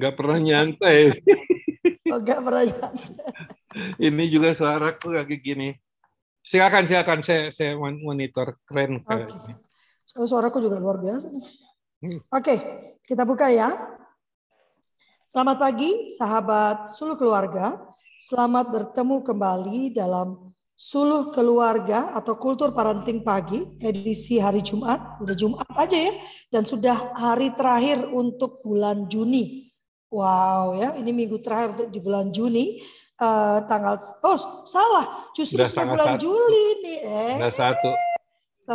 Nggak pernah nyantai. Oh, nggak pernah nyantai. Ini juga suaraku lagi gini. Silakan, silakan. Saya, saya monitor. Keren. Okay. So, suaraku juga luar biasa. Hmm. Oke, okay, kita buka ya. Selamat pagi, sahabat suluh keluarga. Selamat bertemu kembali dalam Suluh Keluarga atau Kultur Parenting Pagi edisi hari Jumat. Udah Jumat aja ya. Dan sudah hari terakhir untuk bulan Juni. Wow ya, ini minggu terakhir untuk di bulan Juni. Uh, tanggal oh salah justru sudah bulan satu. Juli nih eh Sudah satu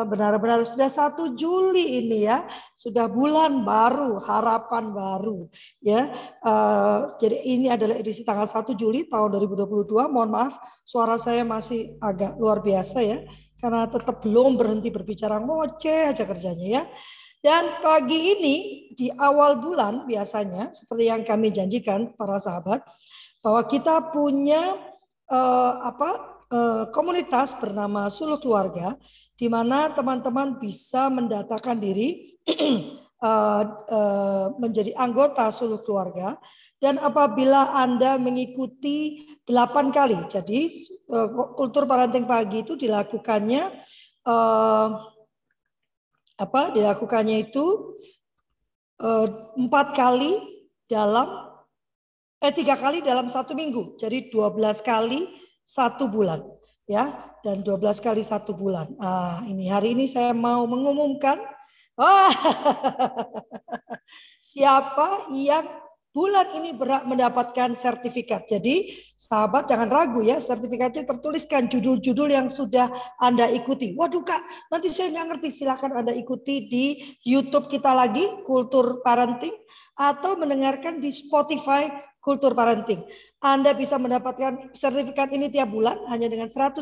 benar-benar sudah satu Juli ini ya, sudah bulan baru, harapan baru ya. Uh, jadi ini adalah edisi tanggal 1 Juli tahun 2022. Mohon maaf, suara saya masih agak luar biasa ya, karena tetap belum berhenti berbicara ngoceh aja kerjanya ya. Dan pagi ini di awal bulan biasanya seperti yang kami janjikan para sahabat bahwa kita punya uh, apa uh, komunitas bernama Suluh Keluarga di mana teman-teman bisa mendatakan diri uh, uh, menjadi anggota suluh keluarga. Dan apabila Anda mengikuti delapan kali, jadi kultur parenting pagi itu dilakukannya uh, apa? Dilakukannya itu empat kali dalam eh tiga kali dalam satu minggu, jadi 12 kali satu bulan, ya dan 12 kali satu bulan. Ah, ini hari ini saya mau mengumumkan ah, siapa yang bulan ini berhak mendapatkan sertifikat. Jadi sahabat jangan ragu ya, sertifikatnya tertuliskan judul-judul yang sudah Anda ikuti. Waduh kak, nanti saya nggak ngerti. Silakan Anda ikuti di YouTube kita lagi, Kultur Parenting, atau mendengarkan di Spotify kultur parenting. Anda bisa mendapatkan sertifikat ini tiap bulan hanya dengan 150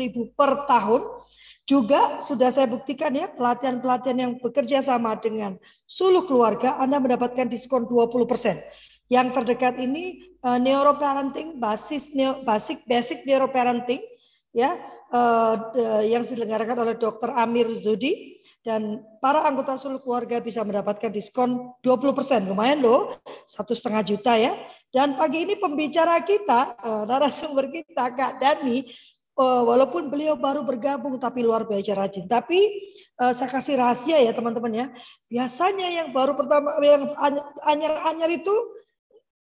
ribu per tahun. Juga sudah saya buktikan ya pelatihan-pelatihan yang bekerja sama dengan suluh keluarga Anda mendapatkan diskon 20%. Yang terdekat ini uh, neuroparenting basis neo, basic basic neuroparenting ya uh, yang diselenggarakan oleh Dr. Amir Zudi dan para anggota suluh keluarga bisa mendapatkan diskon 20%. Lumayan loh, satu setengah juta ya. Dan pagi ini pembicara kita, uh, narasumber kita Kak Dani, uh, walaupun beliau baru bergabung tapi luar biasa rajin. Tapi uh, saya kasih rahasia ya teman-teman ya. Biasanya yang baru pertama yang anyar-anyar itu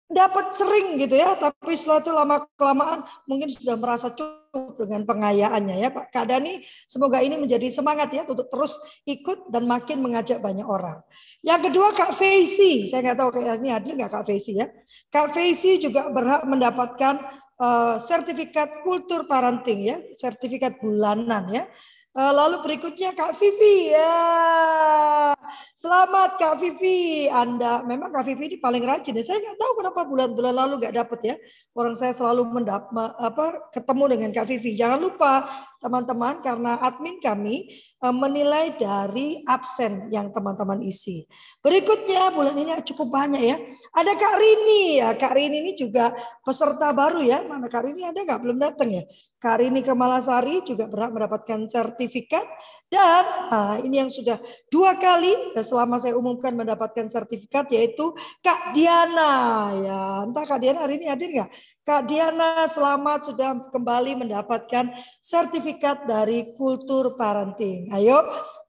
dapat sering gitu ya, tapi setelah itu lama kelamaan mungkin sudah merasa cukup dengan pengayaannya ya Pak Kak Dani. Semoga ini menjadi semangat ya untuk terus ikut dan makin mengajak banyak orang. Yang kedua Kak Faisy, saya nggak tahu kayak ini hadir nggak Kak Faisy ya. Kak Faisy juga berhak mendapatkan uh, sertifikat kultur parenting ya, sertifikat bulanan ya. Uh, lalu berikutnya Kak Vivi ya. Selamat Kak Vivi. Anda memang Kak Vivi ini paling rajin ya. Saya nggak tahu kenapa bulan-bulan lalu nggak dapat ya. Orang saya selalu mendap apa ketemu dengan Kak Vivi. Jangan lupa teman-teman karena admin kami uh, menilai dari absen yang teman-teman isi. Berikutnya bulan ini cukup banyak ya. Ada Kak Rini ya. Kak Rini ini juga peserta baru ya. Mana Kak Rini ada nggak? Belum datang ya. Karini Kemalasari juga berhak mendapatkan sertifikat dan nah, ini yang sudah dua kali selama saya umumkan mendapatkan sertifikat yaitu Kak Diana. Ya entah Kak Diana hari ini hadir nggak? Kak Diana selamat sudah kembali mendapatkan sertifikat dari kultur parenting. Ayo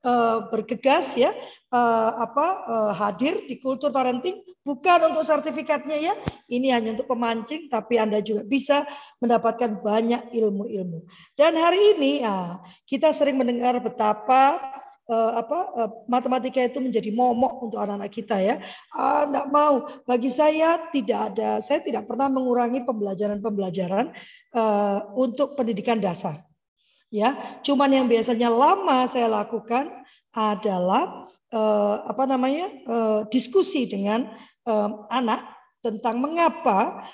uh, bergegas ya uh, apa uh, hadir di kultur parenting bukan untuk sertifikatnya ya. Ini hanya untuk pemancing tapi Anda juga bisa mendapatkan banyak ilmu-ilmu. Dan hari ini ya, kita sering mendengar betapa uh, apa uh, matematika itu menjadi momok untuk anak-anak kita ya. Uh, enggak mau. Bagi saya tidak ada saya tidak pernah mengurangi pembelajaran-pembelajaran uh, untuk pendidikan dasar ya. Cuman yang biasanya lama saya lakukan adalah apa namanya diskusi dengan anak tentang mengapa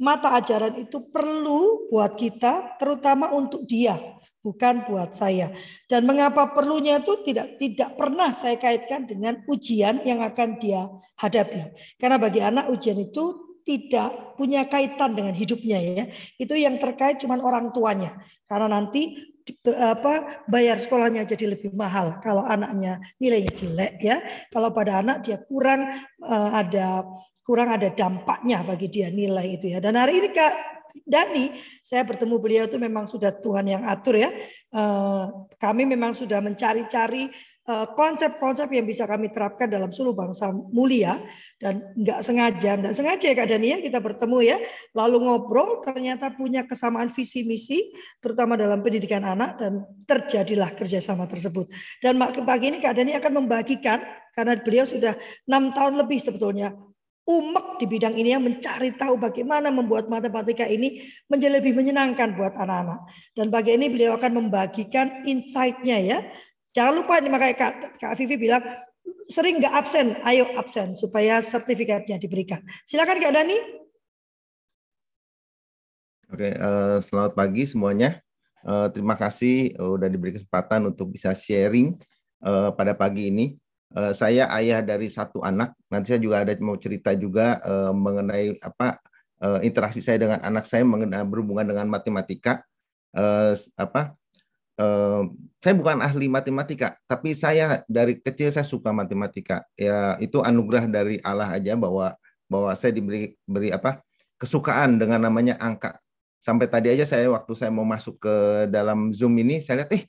mata ajaran itu perlu buat kita, terutama untuk dia, bukan buat saya. Dan mengapa perlunya itu tidak tidak pernah saya kaitkan dengan ujian yang akan dia hadapi. Karena bagi anak ujian itu tidak punya kaitan dengan hidupnya ya. Itu yang terkait cuman orang tuanya. Karena nanti apa bayar sekolahnya jadi lebih mahal kalau anaknya nilainya jelek ya. Kalau pada anak dia kurang uh, ada kurang ada dampaknya bagi dia nilai itu ya. Dan hari ini Kak Dani, saya bertemu beliau itu memang sudah Tuhan yang atur ya. Eh, kami memang sudah mencari-cari konsep-konsep yang bisa kami terapkan dalam suluh bangsa mulia dan nggak sengaja, nggak sengaja ya Kak Dani ya kita bertemu ya, lalu ngobrol ternyata punya kesamaan visi misi, terutama dalam pendidikan anak dan terjadilah kerjasama tersebut. Dan pagi ini Kak Dani akan membagikan karena beliau sudah enam tahun lebih sebetulnya umek di bidang ini yang mencari tahu bagaimana membuat matematika ini menjadi lebih menyenangkan buat anak-anak. Dan bagi ini beliau akan membagikan insight-nya ya. Jangan lupa ini makanya Kak, Kak Vivi bilang sering nggak absen, ayo absen supaya sertifikatnya diberikan. Silakan Kak Dani. Oke, uh, selamat pagi semuanya. Uh, terima kasih uh, udah diberi kesempatan untuk bisa sharing uh, pada pagi ini. Uh, saya ayah dari satu anak. Nanti saya juga ada mau cerita juga uh, mengenai apa uh, interaksi saya dengan anak saya mengenai berhubungan dengan matematika. Uh, apa? Uh, saya bukan ahli matematika, tapi saya dari kecil saya suka matematika. Ya itu anugerah dari Allah aja bahwa bahwa saya diberi beri apa kesukaan dengan namanya angka. Sampai tadi aja saya waktu saya mau masuk ke dalam Zoom ini saya lihat eh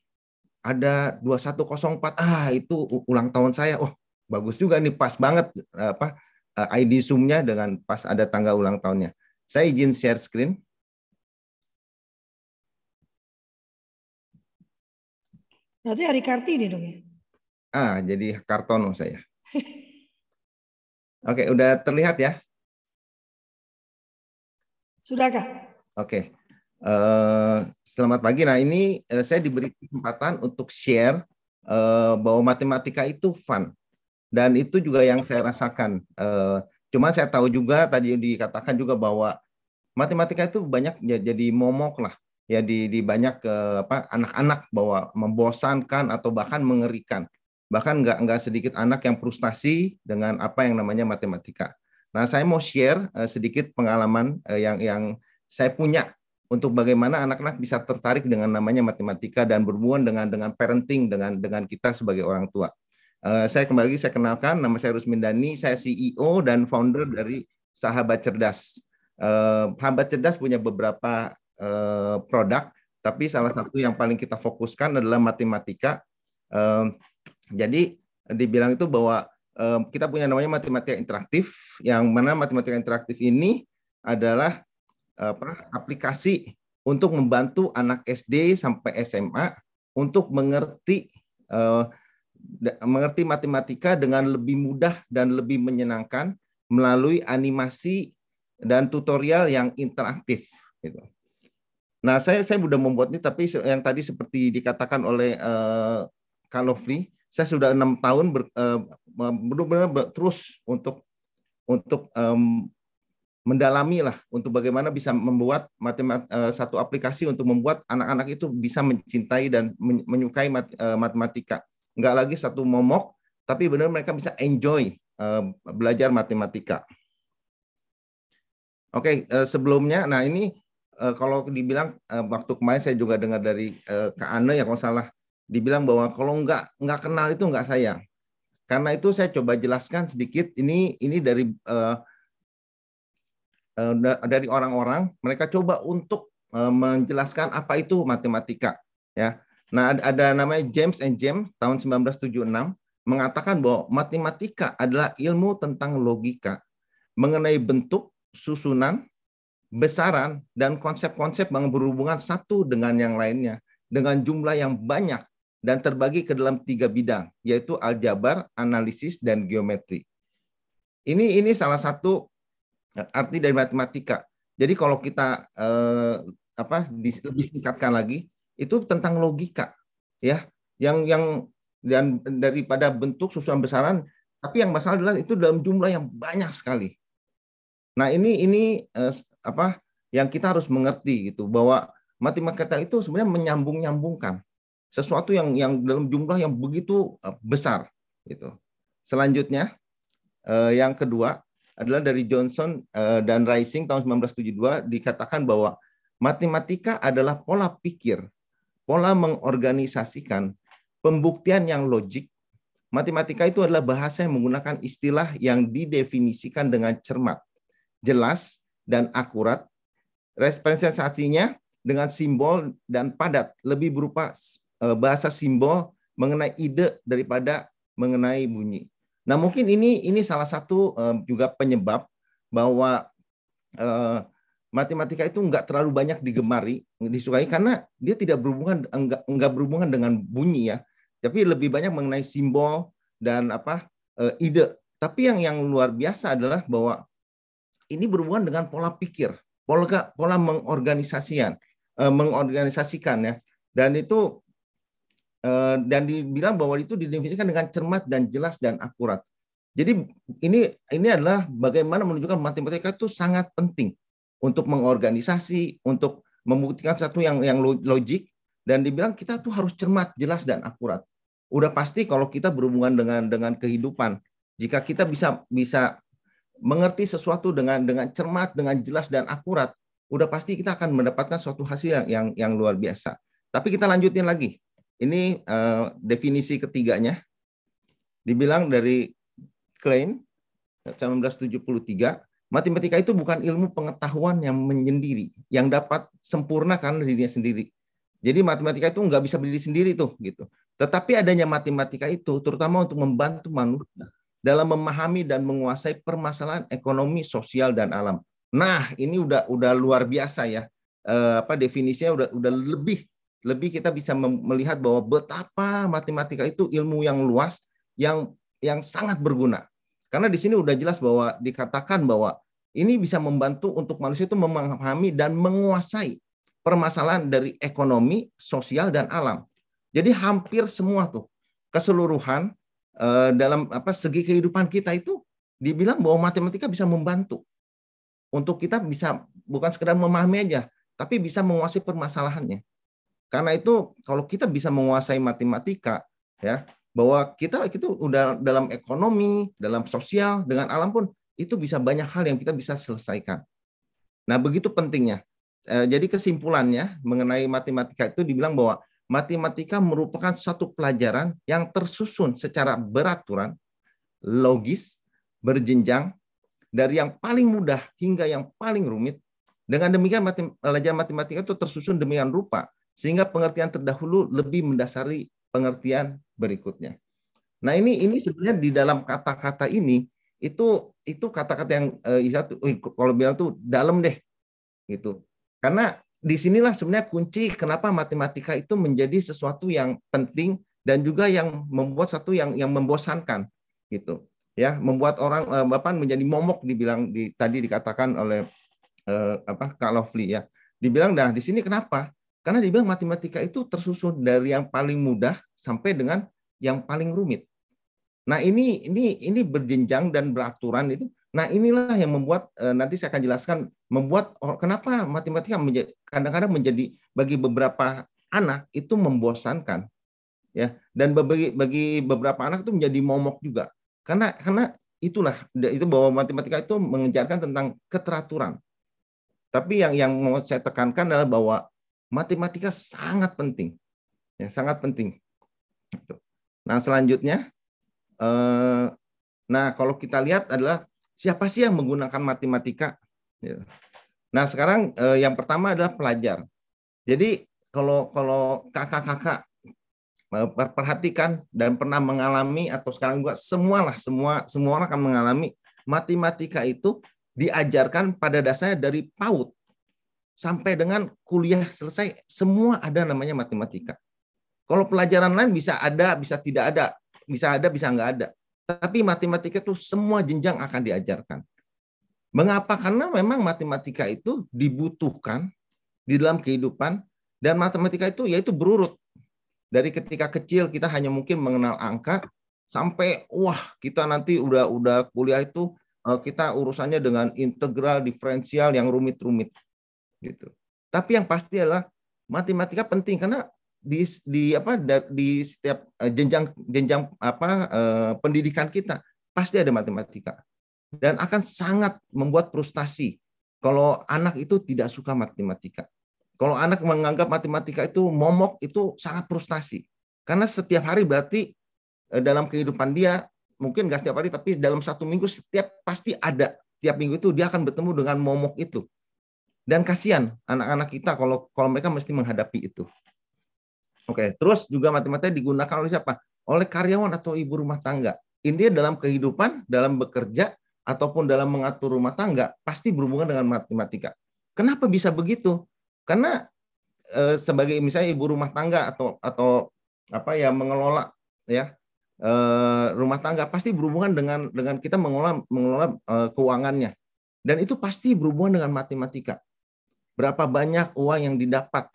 ada 2104 ah itu ulang tahun saya oh bagus juga nih pas banget apa eh, ID Zoom-nya dengan pas ada tanggal ulang tahunnya saya izin share screen Berarti hari Kartini dong ya? Ah, jadi Kartono saya. Oke, udah terlihat ya? Sudah kak? Oke. Eh, selamat pagi. Nah ini uh, saya diberi kesempatan untuk share uh, bahwa matematika itu fun dan itu juga yang saya rasakan. Uh, cuma saya tahu juga tadi dikatakan juga bahwa matematika itu banyak ya, jadi momok lah ya di, di banyak apa anak-anak bahwa membosankan atau bahkan mengerikan. Bahkan nggak nggak sedikit anak yang frustasi dengan apa yang namanya matematika. Nah saya mau share uh, sedikit pengalaman uh, yang yang saya punya untuk bagaimana anak-anak bisa tertarik dengan namanya matematika dan berhubungan dengan dengan parenting dengan dengan kita sebagai orang tua. Uh, saya kembali lagi saya kenalkan nama saya Rusmin Dani, saya CEO dan founder dari Sahabat Cerdas. Uh, Sahabat Cerdas punya beberapa uh, produk, tapi salah satu yang paling kita fokuskan adalah matematika. Uh, jadi dibilang itu bahwa uh, kita punya namanya matematika interaktif, yang mana matematika interaktif ini adalah apa aplikasi untuk membantu anak SD sampai SMA untuk mengerti uh, mengerti matematika dengan lebih mudah dan lebih menyenangkan melalui animasi dan tutorial yang interaktif gitu. Nah, saya saya sudah membuat ini tapi yang tadi seperti dikatakan oleh uh, Kalofli, saya sudah enam tahun ber, uh, benar-benar terus untuk untuk um, mendalami lah untuk bagaimana bisa membuat matemat, uh, satu aplikasi untuk membuat anak-anak itu bisa mencintai dan menyukai mat, uh, matematika. Enggak lagi satu momok, tapi benar mereka bisa enjoy uh, belajar matematika. Oke, okay, uh, sebelumnya, nah ini uh, kalau dibilang uh, waktu kemarin saya juga dengar dari uh, Kak Ane ya kalau salah, dibilang bahwa kalau enggak enggak kenal itu enggak sayang. Karena itu saya coba jelaskan sedikit. Ini ini dari uh, Eh, dari orang-orang mereka coba untuk eh, menjelaskan apa itu matematika ya nah ada namanya James and James tahun 1976 mengatakan bahwa matematika adalah ilmu tentang logika mengenai bentuk susunan besaran dan konsep-konsep yang berhubungan satu dengan yang lainnya dengan jumlah yang banyak dan terbagi ke dalam tiga bidang yaitu aljabar, analisis dan geometri. Ini ini salah satu arti dari matematika. Jadi kalau kita eh, apa lebih singkatkan lagi itu tentang logika ya yang yang dan daripada bentuk susunan besaran tapi yang masalah adalah itu dalam jumlah yang banyak sekali. Nah, ini ini eh, apa yang kita harus mengerti gitu bahwa matematika itu sebenarnya menyambung-nyambungkan sesuatu yang yang dalam jumlah yang begitu eh, besar gitu. Selanjutnya eh, yang kedua adalah dari Johnson eh, dan Rising tahun 1972 dikatakan bahwa matematika adalah pola pikir, pola mengorganisasikan, pembuktian yang logik, matematika itu adalah bahasa yang menggunakan istilah yang didefinisikan dengan cermat, jelas, dan akurat. Representasinya dengan simbol dan padat, lebih berupa eh, bahasa simbol mengenai ide daripada mengenai bunyi. Nah, mungkin ini ini salah satu eh, juga penyebab bahwa eh, matematika itu enggak terlalu banyak digemari, disukai karena dia tidak berhubungan enggak, enggak berhubungan dengan bunyi ya, tapi lebih banyak mengenai simbol dan apa ide. Tapi yang yang luar biasa adalah bahwa ini berhubungan dengan pola pikir, pola pola mengorganisasikan uh, mengorganisasikan ya. Dan itu uh, dan dibilang bahwa itu didefinisikan dengan cermat dan jelas dan akurat. Jadi ini ini adalah bagaimana menunjukkan matematika itu sangat penting untuk mengorganisasi, untuk membuktikan satu yang yang logik dan dibilang kita tuh harus cermat, jelas dan akurat. Udah pasti kalau kita berhubungan dengan dengan kehidupan, jika kita bisa bisa mengerti sesuatu dengan dengan cermat, dengan jelas dan akurat, udah pasti kita akan mendapatkan suatu hasil yang yang, yang luar biasa. Tapi kita lanjutin lagi. Ini uh, definisi ketiganya. Dibilang dari Klein 1973, matematika itu bukan ilmu pengetahuan yang menyendiri, yang dapat sempurna karena dirinya sendiri. Jadi matematika itu nggak bisa berdiri sendiri tuh gitu. Tetapi adanya matematika itu terutama untuk membantu manusia dalam memahami dan menguasai permasalahan ekonomi, sosial dan alam. Nah, ini udah udah luar biasa ya. Eh, apa definisinya udah udah lebih lebih kita bisa melihat bahwa betapa matematika itu ilmu yang luas yang yang sangat berguna. Karena di sini udah jelas bahwa dikatakan bahwa ini bisa membantu untuk manusia itu memahami dan menguasai permasalahan dari ekonomi, sosial dan alam. Jadi hampir semua tuh keseluruhan eh, dalam apa segi kehidupan kita itu dibilang bahwa matematika bisa membantu untuk kita bisa bukan sekedar memahami aja, tapi bisa menguasai permasalahannya. Karena itu kalau kita bisa menguasai matematika, ya bahwa kita itu udah dalam ekonomi, dalam sosial, dengan alam pun itu bisa banyak hal yang kita bisa selesaikan. Nah begitu pentingnya. Eh, jadi kesimpulannya mengenai matematika itu dibilang bahwa matematika merupakan satu pelajaran yang tersusun secara beraturan, logis, berjenjang, dari yang paling mudah hingga yang paling rumit. Dengan demikian pelajaran matematika itu tersusun demikian rupa sehingga pengertian terdahulu lebih mendasari pengertian berikutnya. Nah ini ini sebenarnya di dalam kata-kata ini itu itu kata-kata yang eh, kalau bilang tuh dalam deh gitu. Karena di sinilah sebenarnya kunci kenapa matematika itu menjadi sesuatu yang penting dan juga yang membuat satu yang yang membosankan gitu. Ya membuat orang uh, bapak menjadi momok dibilang di tadi dikatakan oleh uh, apa Kak Lovely ya. Dibilang dah di sini kenapa? Karena dibilang matematika itu tersusun dari yang paling mudah sampai dengan yang paling rumit. Nah ini ini ini berjenjang dan beraturan itu. Nah inilah yang membuat uh, nanti saya akan jelaskan membuat kenapa matematika kadang-kadang menjadi bagi beberapa anak itu membosankan ya dan bagi bagi beberapa anak itu menjadi momok juga karena karena itulah itu bahwa matematika itu mengejarkan tentang keteraturan. Tapi yang yang mau saya tekankan adalah bahwa matematika sangat penting. Ya, sangat penting. Nah, selanjutnya eh, nah kalau kita lihat adalah siapa sih yang menggunakan matematika? Ya. Nah, sekarang eh, yang pertama adalah pelajar. Jadi kalau kalau kakak-kakak Eh, perhatikan dan pernah mengalami atau sekarang juga semualah semua semua orang akan mengalami matematika itu diajarkan pada dasarnya dari PAUD sampai dengan kuliah selesai semua ada namanya matematika. Kalau pelajaran lain bisa ada, bisa tidak ada, bisa ada, bisa nggak ada. Tapi matematika itu semua jenjang akan diajarkan. Mengapa? Karena memang matematika itu dibutuhkan di dalam kehidupan dan matematika itu yaitu berurut dari ketika kecil kita hanya mungkin mengenal angka sampai wah kita nanti udah udah kuliah itu eh, kita urusannya dengan integral diferensial yang rumit-rumit gitu. Tapi yang pasti adalah matematika penting karena di di apa di setiap eh, jenjang jenjang apa eh, pendidikan kita pasti ada matematika dan akan sangat membuat frustasi kalau anak itu tidak suka matematika. Kalau anak menganggap matematika itu momok itu sangat frustasi. Karena setiap hari berarti eh, dalam kehidupan dia mungkin nggak setiap hari tapi dalam satu minggu setiap pasti ada. Tiap minggu itu dia akan bertemu dengan momok itu. Dan kasihan anak-anak kita kalau kalau mereka mesti menghadapi itu. Oke terus juga matematika digunakan oleh siapa? Oleh karyawan atau ibu rumah tangga. Intinya dalam kehidupan dalam bekerja ataupun dalam mengatur rumah tangga pasti berhubungan dengan matematika. Kenapa bisa begitu? Karena eh, sebagai misalnya ibu rumah tangga atau atau apa ya mengelola ya Eh, rumah tangga pasti berhubungan dengan dengan kita mengelola mengelola uh, keuangannya. Dan itu pasti berhubungan dengan matematika. Berapa banyak uang yang didapat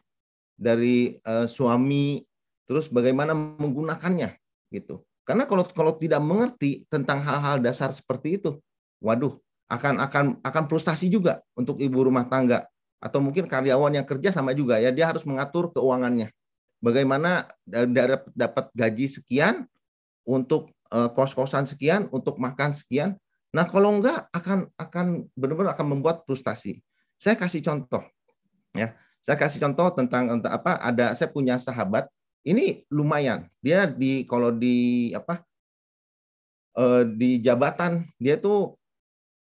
dari uh, suami terus bagaimana menggunakannya gitu. Karena kalau kalau tidak mengerti tentang hal-hal dasar seperti itu waduh akan akan akan frustasi juga untuk ibu rumah tangga atau mungkin karyawan yang kerja sama juga ya dia harus mengatur keuangannya bagaimana dapat gaji sekian untuk uh, kos-kosan sekian, untuk makan sekian. Nah, kalau enggak akan akan benar-benar akan membuat frustasi. Saya kasih contoh ya. Saya kasih contoh tentang untuk apa? Ada saya punya sahabat ini lumayan. Dia di kalau di apa? Uh, di jabatan dia tuh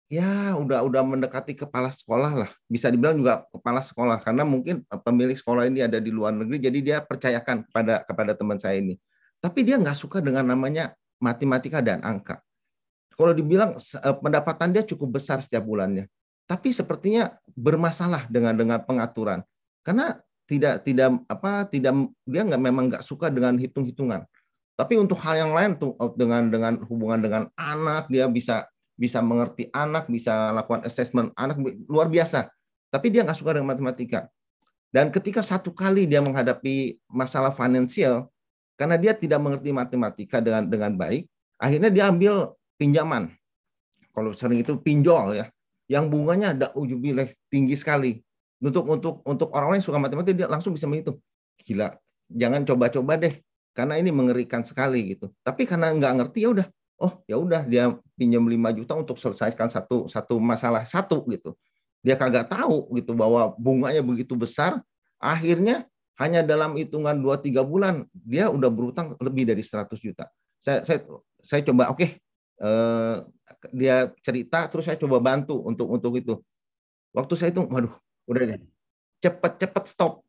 ya udah udah mendekati kepala sekolah lah bisa dibilang juga kepala sekolah karena mungkin pemilik sekolah ini ada di luar negeri jadi dia percayakan kepada kepada teman saya ini tapi dia nggak suka dengan namanya matematika dan angka. Kalau dibilang eh, pendapatan dia cukup besar setiap bulannya, tapi sepertinya bermasalah dengan dengan pengaturan karena tidak tidak apa tidak dia nggak memang nggak suka dengan hitung-hitungan. Tapi untuk hal yang lain tuh oh, dengan dengan hubungan dengan anak dia bisa bisa mengerti anak, bisa lakukan assessment anak luar biasa. Tapi dia nggak suka dengan matematika. Dan ketika satu kali dia menghadapi masalah finansial, karena dia tidak mengerti matematika dengan dengan baik, akhirnya dia ambil pinjaman. Kalau sering itu pinjol ya, yang bunganya ada ujubileh tinggi sekali. Untuk untuk untuk orang-orang yang suka matematika dia langsung bisa menghitung. Gila, jangan coba-coba deh, karena ini mengerikan sekali gitu. Tapi karena nggak ngerti ya udah, oh ya udah dia pinjam 5 juta untuk selesaikan satu satu masalah satu gitu. Dia kagak tahu gitu bahwa bunganya begitu besar, akhirnya hanya dalam hitungan 2-3 bulan dia udah berutang lebih dari 100 juta. Saya saya saya coba oke okay, eh, dia cerita terus saya coba bantu untuk untuk itu. Waktu saya itu waduh udah deh cepet-cepet stop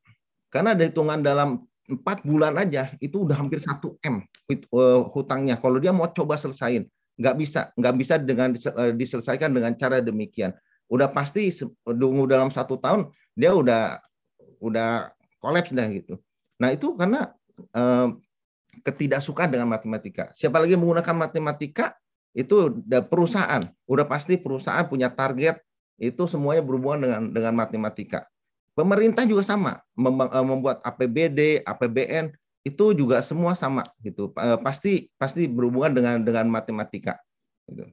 karena ada hitungan dalam empat bulan aja itu udah hampir 1 m uh, hutangnya. Kalau dia mau coba selesain nggak bisa nggak bisa dengan uh, diselesaikan dengan cara demikian. Udah pasti tunggu dalam satu tahun dia udah udah kolaps dah gitu. Nah itu karena eh, ketidaksukaan dengan matematika. Siapa lagi menggunakan matematika itu perusahaan, udah pasti perusahaan punya target itu semuanya berhubungan dengan dengan matematika. Pemerintah juga sama eh, membuat APBD, APBN itu juga semua sama gitu. Eh, pasti pasti berhubungan dengan dengan matematika. Gitu.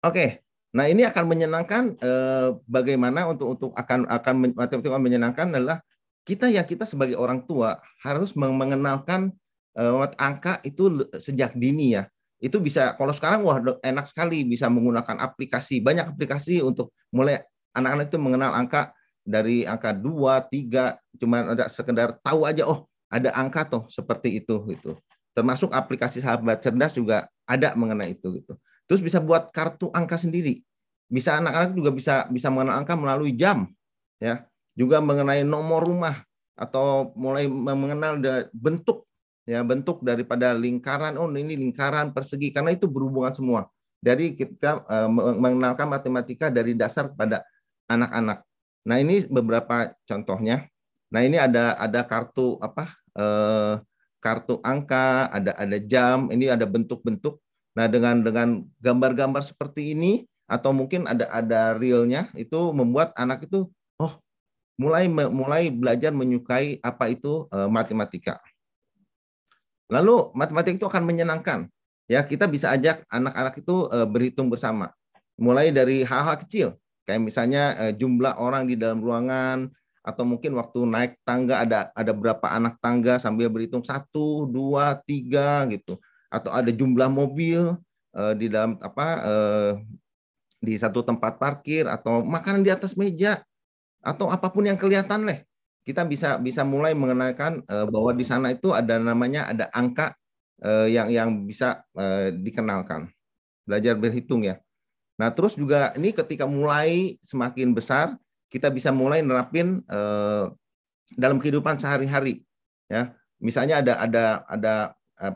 Oke, Nah, ini akan menyenangkan eh, bagaimana untuk untuk akan akan matematika menyenangkan adalah kita ya kita sebagai orang tua harus mengenalkan eh, angka itu sejak dini ya. Itu bisa kalau sekarang wah enak sekali bisa menggunakan aplikasi, banyak aplikasi untuk mulai anak-anak itu mengenal angka dari angka 2, 3 cuma ada sekedar tahu aja oh ada angka tuh seperti itu gitu. Termasuk aplikasi sahabat cerdas juga ada mengenai itu gitu. Terus bisa buat kartu angka sendiri. Bisa anak-anak juga bisa bisa mengenal angka melalui jam, ya. Juga mengenai nomor rumah atau mulai mengenal bentuk ya bentuk daripada lingkaran oh ini lingkaran persegi karena itu berhubungan semua dari kita uh, mengenalkan matematika dari dasar kepada anak-anak nah ini beberapa contohnya nah ini ada ada kartu apa uh, kartu angka ada ada jam ini ada bentuk-bentuk Nah, dengan dengan gambar-gambar seperti ini atau mungkin ada ada realnya itu membuat anak itu oh mulai mulai belajar menyukai apa itu uh, matematika. Lalu matematika itu akan menyenangkan. Ya, kita bisa ajak anak-anak itu uh, berhitung bersama. Mulai dari hal-hal kecil, kayak misalnya uh, jumlah orang di dalam ruangan atau mungkin waktu naik tangga ada ada berapa anak tangga sambil berhitung satu, dua, tiga gitu atau ada jumlah mobil uh, di dalam apa uh, di satu tempat parkir atau makanan di atas meja atau apa pun yang kelihatan leh kita bisa bisa mulai mengenalkan uh, bahwa di sana itu ada namanya ada angka uh, yang yang bisa uh, dikenalkan. Belajar berhitung ya. Nah, terus juga ini ketika mulai semakin besar, kita bisa mulai nerapin uh, dalam kehidupan sehari-hari ya. Misalnya ada ada ada uh,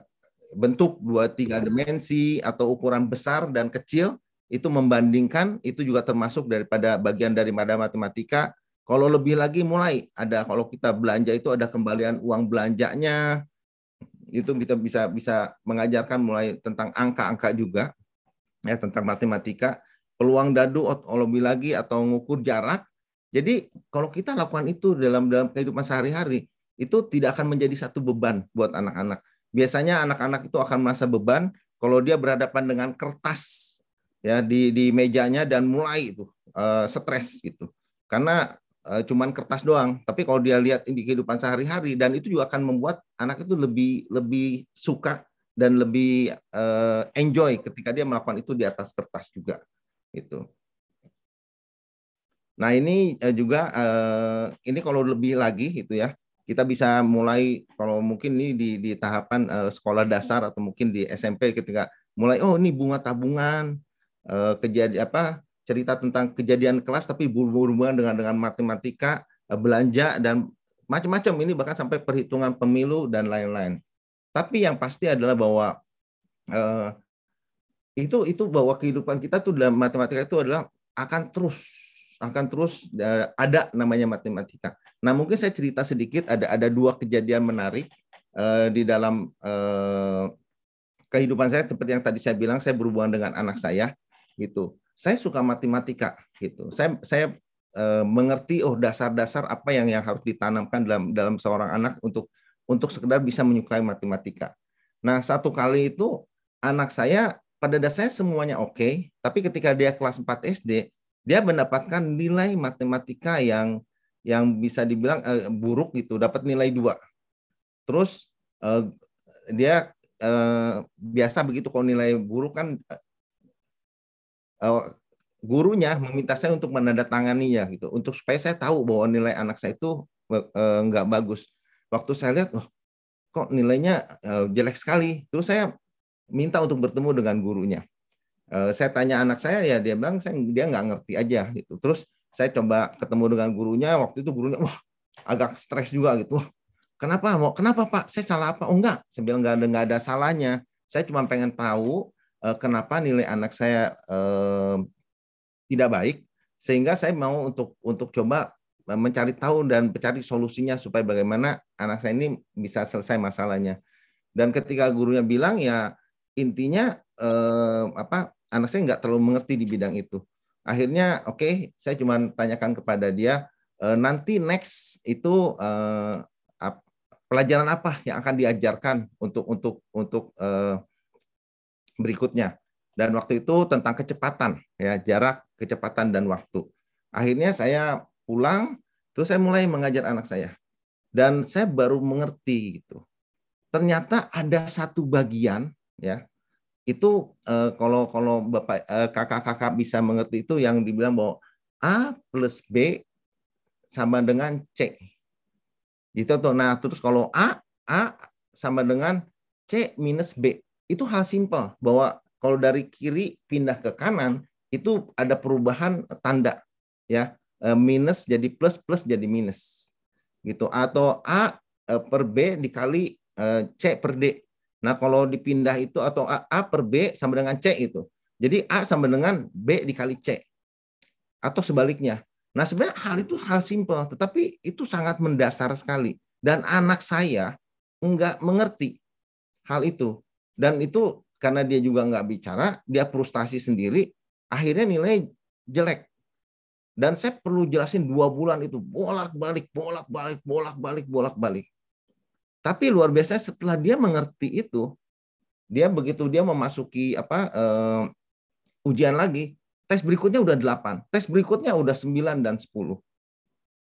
bentuk dua tiga dimensi atau ukuran besar dan kecil itu membandingkan itu juga termasuk daripada bagian dari matematika kalau lebih lagi mulai ada kalau kita belanja itu ada kembalian uang belanjanya itu kita bisa bisa mengajarkan mulai tentang angka-angka juga ya tentang matematika peluang dadu lebih lagi atau mengukur jarak. Jadi kalau kita lakukan itu dalam dalam kehidupan sehari-hari itu tidak akan menjadi satu beban buat anak-anak. Biasanya anak-anak itu akan merasa beban kalau dia berhadapan dengan kertas ya di di mejanya dan mulai itu uh, stres gitu. Karena uh, cuman kertas doang. Tapi kalau dia lihat di kehidupan sehari-hari dan itu juga akan membuat anak itu lebih lebih suka dan lebih uh, enjoy ketika dia melakukan itu di atas kertas juga itu. Nah ini uh, juga uh, ini kalau lebih lagi itu ya kita bisa mulai kalau mungkin ini di, di tahapan uh, sekolah dasar atau mungkin di SMP ketika mulai oh ini bunga tabungan uh, kejadian apa cerita tentang kejadian kelas tapi berhubungan dengan dengan matematika, eh, belanja dan macam-macam ini bahkan sampai perhitungan pemilu dan lain-lain. Tapi yang pasti adalah bahwa uh, itu itu bahwa kehidupan kita tuh dalam matematika itu adalah akan terus akan terus ada namanya matematika. Nah mungkin saya cerita sedikit ada ada dua kejadian menarik uh, di dalam uh, kehidupan saya seperti yang tadi saya bilang saya berhubungan dengan anak saya gitu saya suka matematika gitu. Saya saya e, mengerti oh dasar-dasar apa yang yang harus ditanamkan dalam dalam seorang anak untuk untuk sekedar bisa menyukai matematika. Nah, satu kali itu anak saya pada dasarnya semuanya oke, okay, tapi ketika dia kelas 4 SD, dia mendapatkan nilai matematika yang yang bisa dibilang e, buruk gitu, dapat nilai dua. Terus e, dia e, biasa begitu kalau nilai buruk kan uh, gurunya meminta saya untuk menandatanganinya gitu untuk supaya saya tahu bahwa nilai anak saya itu uh, nggak bagus. Waktu saya lihat, oh kok nilainya uh, jelek sekali. Terus saya minta untuk bertemu dengan gurunya. Uh, saya tanya anak saya ya dia bilang saya dia nggak ngerti aja gitu. Terus saya coba ketemu dengan gurunya. Waktu itu gurunya wah agak stres juga gitu. Wah, kenapa mau kenapa pak? Saya salah apa? Oh enggak. Saya bilang nggak ada nggak ada salahnya. Saya cuma pengen tahu uh, kenapa nilai anak saya uh, tidak baik sehingga saya mau untuk untuk coba mencari tahu dan mencari solusinya supaya bagaimana anak saya ini bisa selesai masalahnya. Dan ketika gurunya bilang ya intinya eh, apa anak saya nggak terlalu mengerti di bidang itu. Akhirnya oke okay, saya cuma tanyakan kepada dia eh, nanti next itu eh, pelajaran apa yang akan diajarkan untuk untuk untuk eh, berikutnya. Dan waktu itu tentang kecepatan, ya jarak, kecepatan dan waktu. Akhirnya saya pulang, terus saya mulai mengajar anak saya. Dan saya baru mengerti gitu. Ternyata ada satu bagian, ya itu eh, kalau kalau bapak eh, kakak-kakak bisa mengerti itu yang dibilang bahwa a plus b sama dengan c. Gitu tuh. Nah terus kalau a a sama dengan c minus b itu hal simpel bahwa kalau dari kiri pindah ke kanan itu ada perubahan tanda ya minus jadi plus plus jadi minus. Gitu. Atau a e, per b dikali e, c per d. Nah kalau dipindah itu atau a, a per b sama dengan c itu. Jadi a sama dengan b dikali c. Atau sebaliknya. Nah sebenarnya hal itu hal simpel tetapi itu sangat mendasar sekali. Dan anak saya enggak mengerti hal itu. Dan itu karena dia juga nggak bicara, dia frustasi sendiri, akhirnya nilai jelek. Dan saya perlu jelasin dua bulan itu bolak-balik, bolak-balik, bolak-balik, bolak-balik. Tapi luar biasa setelah dia mengerti itu, dia begitu dia memasuki apa uh, ujian lagi, tes berikutnya udah 8, tes berikutnya udah 9 dan 10.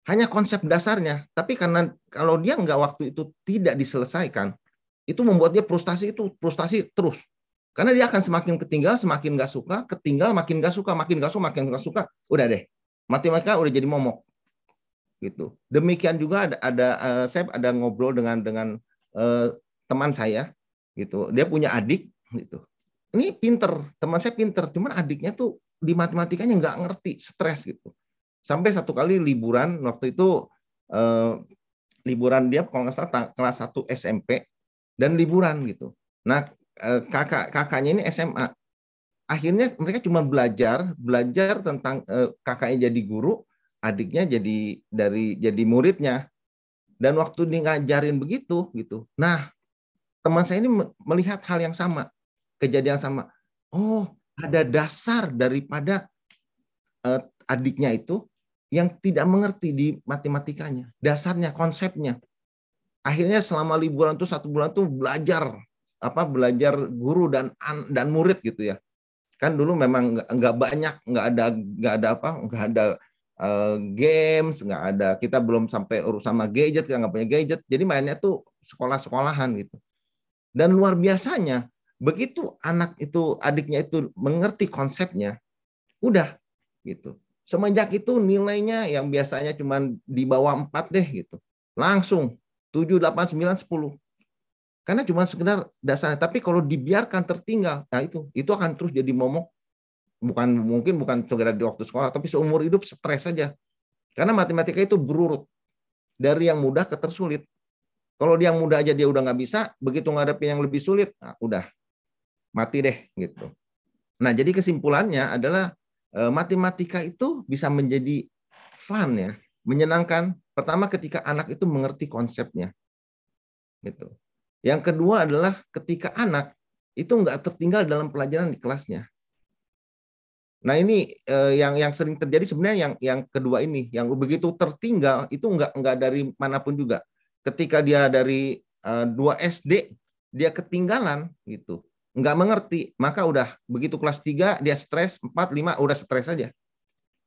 Hanya konsep dasarnya, tapi karena kalau dia nggak waktu itu tidak diselesaikan, itu membuat dia frustasi itu frustasi terus karena dia akan semakin ketinggal semakin nggak suka ketinggal makin nggak suka makin nggak suka makin nggak suka udah deh matematika udah jadi momok gitu. Demikian juga ada, ada uh, saya ada ngobrol dengan dengan uh, teman saya gitu. Dia punya adik gitu. Ini pinter, teman saya pinter, cuman adiknya tuh di matematikanya nggak ngerti, stres gitu. Sampai satu kali liburan waktu itu uh, liburan dia kalau nggak salah kelas 1 SMP dan liburan gitu. Nah kakak kakaknya ini SMA. Akhirnya mereka cuma belajar belajar tentang kakaknya jadi guru, adiknya jadi dari jadi muridnya. Dan waktu dia ngajarin begitu gitu. Nah teman saya ini melihat hal yang sama kejadian sama. Oh ada dasar daripada uh, adiknya itu yang tidak mengerti di matematikanya dasarnya konsepnya. Akhirnya selama liburan tuh satu bulan tuh belajar apa belajar guru dan dan murid gitu ya kan dulu memang nggak banyak nggak ada nggak ada apa nggak ada uh, games, nggak ada. Kita belum sampai urus sama gadget, nggak punya gadget. Jadi mainnya tuh sekolah-sekolahan gitu. Dan luar biasanya, begitu anak itu, adiknya itu mengerti konsepnya, udah gitu. Semenjak itu nilainya yang biasanya cuma di bawah 4 deh gitu. Langsung 7, 8, 9, 10. Karena cuma sekedar dasarnya. Tapi kalau dibiarkan tertinggal, nah itu itu akan terus jadi momok bukan mungkin bukan segera di waktu sekolah, tapi seumur hidup stres saja. Karena matematika itu berurut dari yang mudah ke tersulit. Kalau dia yang mudah aja dia udah nggak bisa, begitu ngadepin yang lebih sulit, nah, udah mati deh gitu. Nah jadi kesimpulannya adalah eh, matematika itu bisa menjadi fun ya, menyenangkan. Pertama ketika anak itu mengerti konsepnya, gitu. Yang kedua adalah ketika anak itu nggak tertinggal dalam pelajaran di kelasnya. Nah ini eh, yang yang sering terjadi sebenarnya yang yang kedua ini, yang begitu tertinggal itu nggak nggak dari mana pun juga. Ketika dia dari eh, 2 SD dia ketinggalan gitu, nggak mengerti, maka udah begitu kelas 3 dia stres, 4, 5 udah stres aja.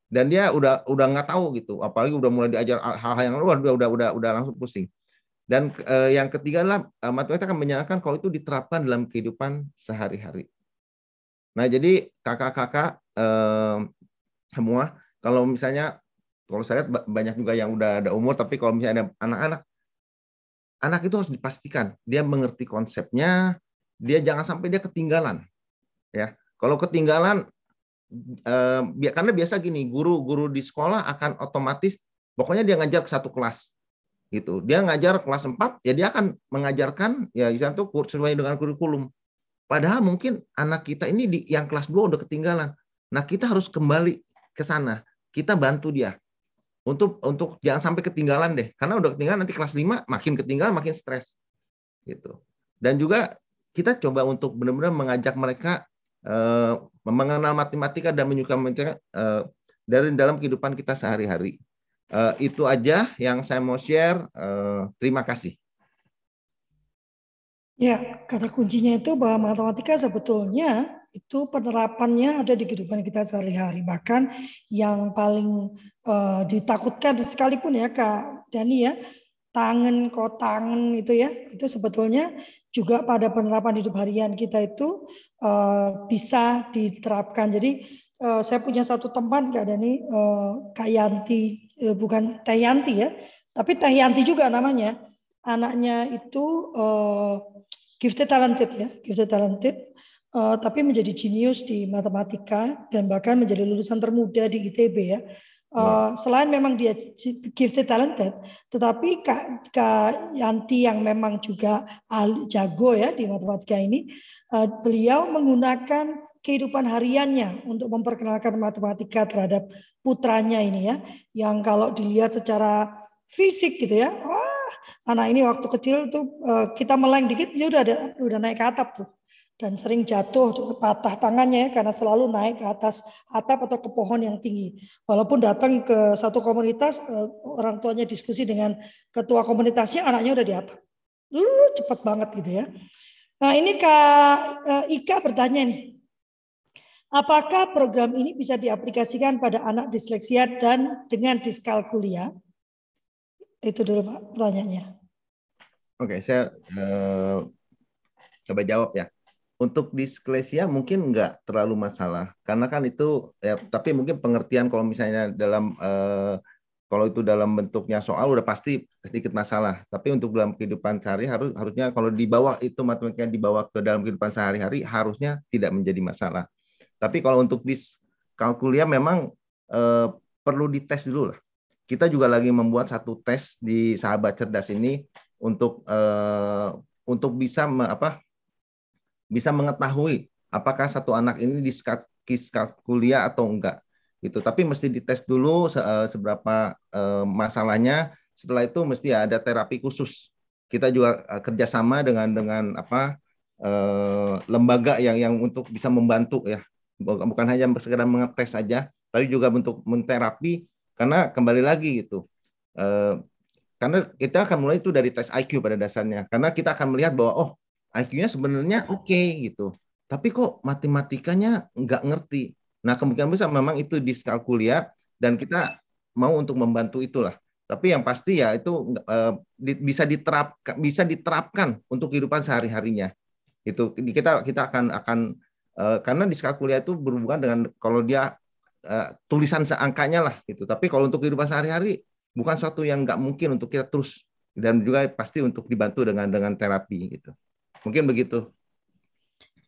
Dan dia udah udah nggak tahu gitu, apalagi udah mulai diajar hal-hal yang luar, udah udah udah udah langsung pusing. Dan eh, yang ketiga adalah eh, matematika akan menyenangkan kalau itu diterapkan dalam kehidupan sehari-hari. Nah, jadi kakak-kakak eh, semua, kalau misalnya, kalau saya lihat banyak juga yang udah ada umur, tapi kalau misalnya ada anak-anak, anak itu harus dipastikan dia mengerti konsepnya, dia jangan sampai dia ketinggalan. Ya, kalau ketinggalan, eh, karena biasa gini, guru-guru di sekolah akan otomatis, pokoknya dia ngajar ke satu kelas gitu. Dia ngajar kelas 4, ya dia akan mengajarkan ya itu sesuai dengan kurikulum. Padahal mungkin anak kita ini di yang kelas 2 udah ketinggalan. Nah, kita harus kembali ke sana. Kita bantu dia. Untuk untuk jangan sampai ketinggalan deh. Karena udah ketinggalan nanti kelas 5 makin ketinggalan makin stres. Gitu. Dan juga kita coba untuk benar-benar mengajak mereka eh, mengenal matematika dan menyukai matematika eh, dari dalam kehidupan kita sehari-hari. Eh, itu aja yang saya mau share. Eh, terima kasih. Ya, kata kuncinya itu bahwa matematika sebetulnya itu penerapannya ada di kehidupan kita sehari-hari. Bahkan yang paling uh, ditakutkan sekalipun ya Kak Dani ya, tangan kok tangan itu ya, itu sebetulnya juga pada penerapan hidup harian kita itu uh, bisa diterapkan. Jadi uh, saya punya satu teman Kak Dani, uh, Kak Yanti, uh, bukan Teh Yanti ya, tapi Teh Yanti juga namanya. Anaknya itu uh, gifted talented ya, gifted talented, uh, tapi menjadi jenius di matematika dan bahkan menjadi lulusan termuda di ITB ya. Uh, Selain memang dia gifted talented, tetapi Kak, Kak Yanti yang memang juga jago ya di matematika ini, uh, beliau menggunakan kehidupan hariannya untuk memperkenalkan matematika terhadap putranya ini ya, yang kalau dilihat secara fisik gitu ya, anak ini waktu kecil tuh eh, kita meleng dikit dia udah ada udah naik ke atap tuh dan sering jatuh tuh, patah tangannya karena selalu naik ke atas atap atau ke pohon yang tinggi. Walaupun datang ke satu komunitas eh, orang tuanya diskusi dengan ketua komunitasnya anaknya udah di atap. Uh, cepat banget gitu ya. Nah ini Kak eh, Ika bertanya nih. Apakah program ini bisa diaplikasikan pada anak disleksia dan dengan diskalkulia? Itu dulu Pak pertanyaannya. Oke, saya uh, coba jawab ya. Untuk disklesia mungkin nggak terlalu masalah karena kan itu ya tapi mungkin pengertian kalau misalnya dalam uh, kalau itu dalam bentuknya soal udah pasti sedikit masalah. Tapi untuk dalam kehidupan sehari harus harusnya kalau dibawa itu matematika dibawa ke dalam kehidupan sehari-hari harusnya tidak menjadi masalah. Tapi kalau untuk diskalkulia memang eh, perlu dites dulu lah. Kita juga lagi membuat satu tes di sahabat cerdas ini untuk eh, untuk bisa me, apa bisa mengetahui apakah satu anak ini diskalkulia atau enggak gitu. Tapi mesti dites dulu se eh, seberapa uh, masalahnya. Setelah itu mesti ada terapi khusus. Kita juga uh, kerjasama dengan dengan apa uh, lembaga yang yang untuk bisa membantu ya. Bukan hanya sekedar mengetes saja, tapi juga untuk menterapi karena kembali lagi gitu. Uh, karena kita akan mulai itu dari tes IQ pada dasarnya. Karena kita akan melihat bahwa oh IQ-nya sebenarnya oke okay, gitu. Tapi kok matematikanya nggak ngerti Nah, kemungkinan besar memang itu diskalkulia dan kita mau untuk membantu itulah. Tapi yang pasti ya itu di, bisa diterapkan bisa diterapkan untuk kehidupan sehari-harinya. Itu kita kita akan akan uh, karena diskalkulia itu berhubungan dengan kalau dia uh, tulisan angkanya lah gitu. Tapi kalau untuk kehidupan sehari-hari bukan suatu yang nggak mungkin untuk kita terus dan juga pasti untuk dibantu dengan dengan terapi gitu. Mungkin begitu.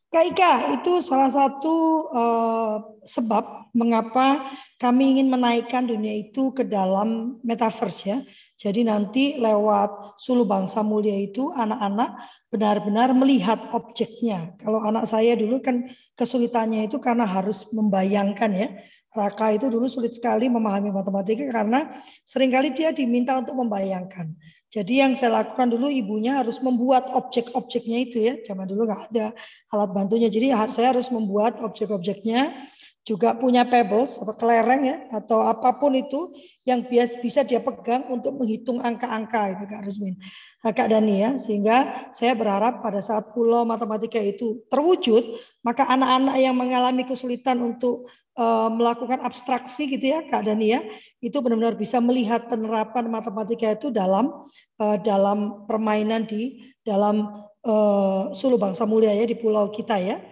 Kak Ika, itu salah satu uh, sebab mengapa kami ingin menaikkan dunia itu ke dalam metaverse ya. Jadi nanti lewat Sulu Bangsa Mulia itu anak-anak benar-benar melihat objeknya. Kalau anak saya dulu kan kesulitannya itu karena harus membayangkan ya. Raka itu dulu sulit sekali memahami matematika karena sering kali dia diminta untuk membayangkan. Jadi yang saya lakukan dulu ibunya harus membuat objek-objeknya itu ya. Zaman dulu nggak ada alat bantunya. Jadi saya harus membuat objek-objeknya. Juga punya pebbles atau kelereng ya atau apa pun itu yang bias bisa dia pegang untuk menghitung angka-angka itu Kak Rusmin. Nah, Kak Dani ya. Sehingga saya berharap pada saat pulau matematika itu terwujud, maka anak-anak yang mengalami kesulitan untuk uh, melakukan abstraksi gitu ya Kak Dani ya itu benar-benar bisa melihat penerapan matematika itu dalam uh, dalam permainan di dalam uh, Sulu Bangsa Mulia ya di pulau kita ya.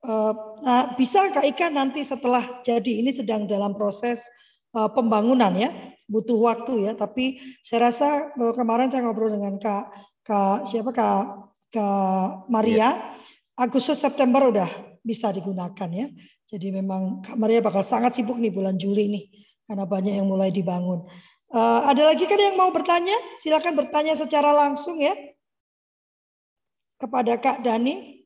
Uh, nah, bisa Kak Ika nanti setelah jadi ini sedang dalam proses uh, pembangunan ya, butuh waktu ya. Tapi saya rasa uh, kemarin saya ngobrol dengan Kak Kak siapa Kak Kak Maria, yeah. Agustus September udah bisa digunakan ya. Jadi memang Kak Maria bakal sangat sibuk nih bulan Juli nih karena banyak yang mulai dibangun. Uh, ada lagi kan yang mau bertanya? Silakan bertanya secara langsung ya kepada Kak Dani.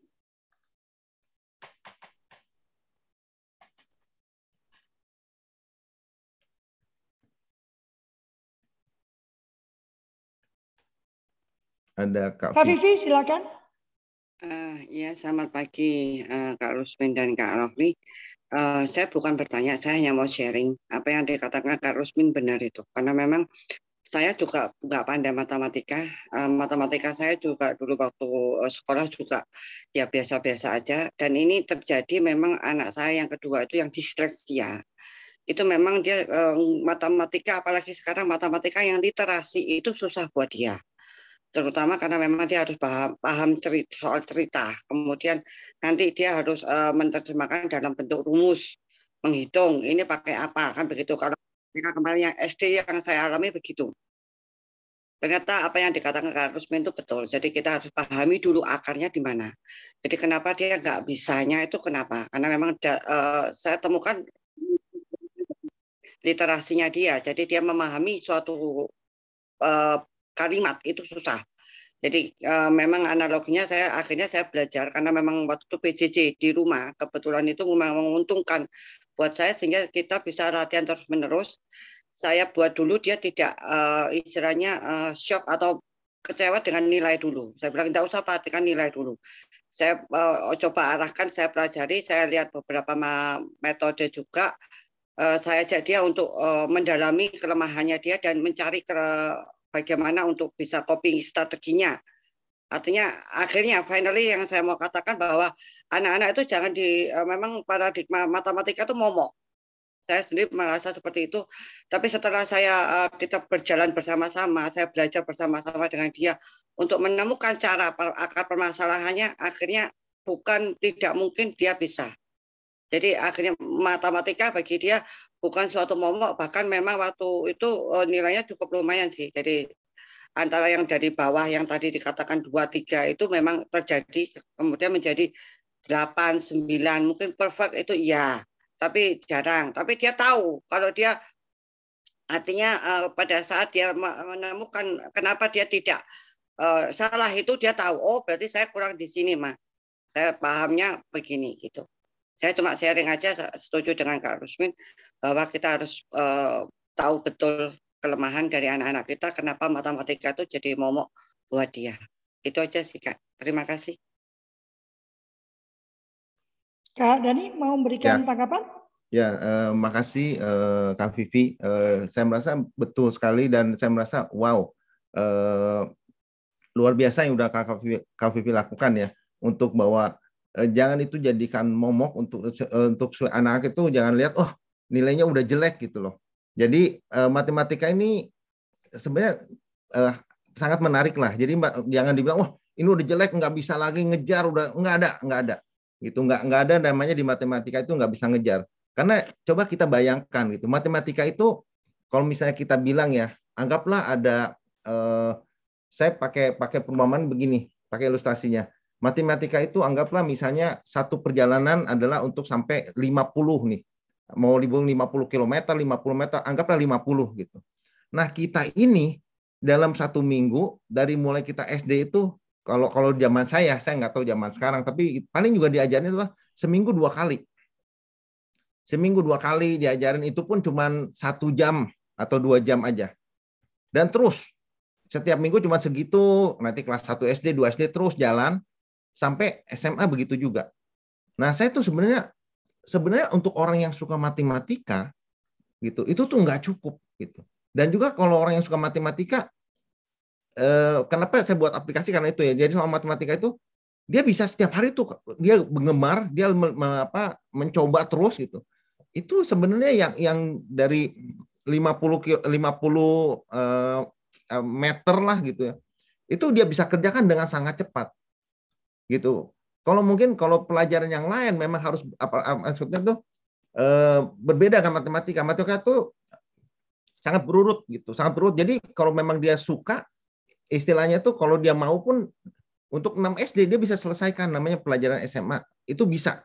Ada Kak, Kak Vivi, silakan. Uh, ya, selamat pagi uh, Kak Rusmin dan Kak Rofli. Uh, saya bukan bertanya, saya hanya mau sharing apa yang dikatakan Kak Rusmin benar itu. Karena memang saya juga nggak pandai matematika. Uh, matematika saya juga dulu waktu uh, sekolah juga ya biasa-biasa aja. Dan ini terjadi memang anak saya yang kedua itu yang disleksia. Itu memang dia uh, matematika, apalagi sekarang matematika yang literasi itu susah buat dia terutama karena memang dia harus paham, paham cerita, soal cerita. Kemudian nanti dia harus uh, menerjemahkan dalam bentuk rumus, menghitung ini pakai apa kan begitu. Kalau kemarin yang SD yang saya alami begitu. Ternyata apa yang dikatakan Kak Rusmin itu betul. Jadi kita harus pahami dulu akarnya di mana. Jadi kenapa dia nggak bisanya itu kenapa? Karena memang da, uh, saya temukan literasinya dia. Jadi dia memahami suatu uh, kalimat itu susah. Jadi uh, memang analoginya saya akhirnya saya belajar karena memang waktu itu PJJ di rumah kebetulan itu memang menguntungkan buat saya sehingga kita bisa latihan terus menerus. Saya buat dulu dia tidak uh, istilahnya uh, shock atau kecewa dengan nilai dulu. Saya bilang tidak usah perhatikan nilai dulu. Saya uh, coba arahkan, saya pelajari, saya lihat beberapa metode juga. Saya ajak dia untuk mendalami kelemahannya dia dan mencari ke bagaimana untuk bisa coping strateginya. Artinya akhirnya finally yang saya mau katakan bahwa anak-anak itu jangan di eh, memang paradigma matematika itu momok. Saya sendiri merasa seperti itu. Tapi setelah saya eh, kita berjalan bersama-sama, saya belajar bersama-sama dengan dia untuk menemukan cara akar permasalahannya, akhirnya bukan tidak mungkin dia bisa. Jadi akhirnya matematika bagi dia bukan suatu momok, bahkan memang waktu itu uh, nilainya cukup lumayan sih. Jadi antara yang dari bawah yang tadi dikatakan dua tiga itu memang terjadi kemudian menjadi delapan sembilan. Mungkin perfect itu iya tapi jarang. Tapi dia tahu kalau dia artinya uh, pada saat dia menemukan kenapa dia tidak uh, salah itu dia tahu oh berarti saya kurang di sini mah saya pahamnya begini gitu saya cuma sharing aja setuju dengan Kak Rusmin bahwa kita harus uh, tahu betul kelemahan dari anak-anak kita kenapa matematika itu jadi momok buat dia. Itu aja sih Kak. Terima kasih. Kak Dani mau memberikan ya. tanggapan? Ya, eh, makasih eh, Kang Vivi. Eh, saya merasa betul sekali dan saya merasa wow, eh, luar biasa yang udah Kak Vivi, Kak Vivi lakukan ya untuk bahwa jangan itu jadikan momok untuk eh, untuk anak itu jangan lihat oh nilainya udah jelek gitu loh. Jadi uh, matematika ini sebenarnya uh, sangat menarik lah. Jadi jangan dibilang wah ini udah jelek nggak bisa lagi ngejar udah nggak ada nggak ada gitu nggak nggak ada namanya di matematika itu nggak bisa ngejar karena coba kita bayangkan gitu matematika itu kalau misalnya kita bilang ya anggaplah ada uh, saya pakai pakai perumpamaan begini pakai ilustrasinya matematika itu anggaplah misalnya satu perjalanan adalah untuk sampai 50 nih mau libur 50 km, 50 meter, anggaplah 50 gitu. Nah, kita ini dalam satu minggu dari mulai kita SD itu kalau kalau zaman saya, saya nggak tahu zaman sekarang, tapi paling juga diajarin itu seminggu dua kali. Seminggu dua kali diajarin itu pun cuma satu jam atau dua jam aja. Dan terus setiap minggu cuma segitu, nanti kelas 1 SD, 2 SD terus jalan sampai SMA begitu juga. Nah, saya tuh sebenarnya sebenarnya untuk orang yang suka matematika gitu itu tuh nggak cukup gitu. Dan juga kalau orang yang suka matematika eh, kenapa saya buat aplikasi? Karena itu ya. Jadi soal matematika itu dia bisa setiap hari tuh dia mengemar dia me, me, apa mencoba terus gitu. Itu sebenarnya yang yang dari 50 50 eh, meter lah gitu ya. Itu dia bisa kerjakan dengan sangat cepat gitu kalau mungkin kalau pelajaran yang lain memang harus apa maksudnya tuh e, berbeda dengan matematika. Matematika itu sangat berurut gitu, sangat berurut. Jadi kalau memang dia suka istilahnya tuh kalau dia mau pun untuk 6 SD dia bisa selesaikan namanya pelajaran SMA. Itu bisa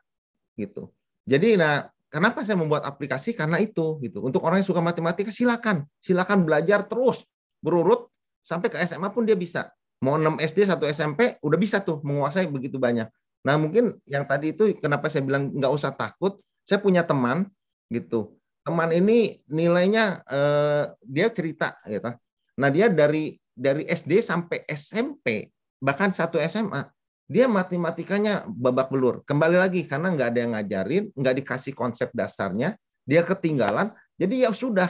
gitu. Jadi nah kenapa saya membuat aplikasi karena itu gitu. Untuk orang yang suka matematika silakan, silakan belajar terus berurut sampai ke SMA pun dia bisa. Mau 6 SD, 1 SMP udah bisa tuh menguasai begitu banyak. Nah mungkin yang tadi itu kenapa saya bilang nggak usah takut. Saya punya teman gitu. Teman ini nilainya eh, dia cerita gitu. Nah dia dari dari SD sampai SMP bahkan satu SMA dia matematikanya babak belur. Kembali lagi karena nggak ada yang ngajarin, nggak dikasih konsep dasarnya, dia ketinggalan. Jadi ya sudah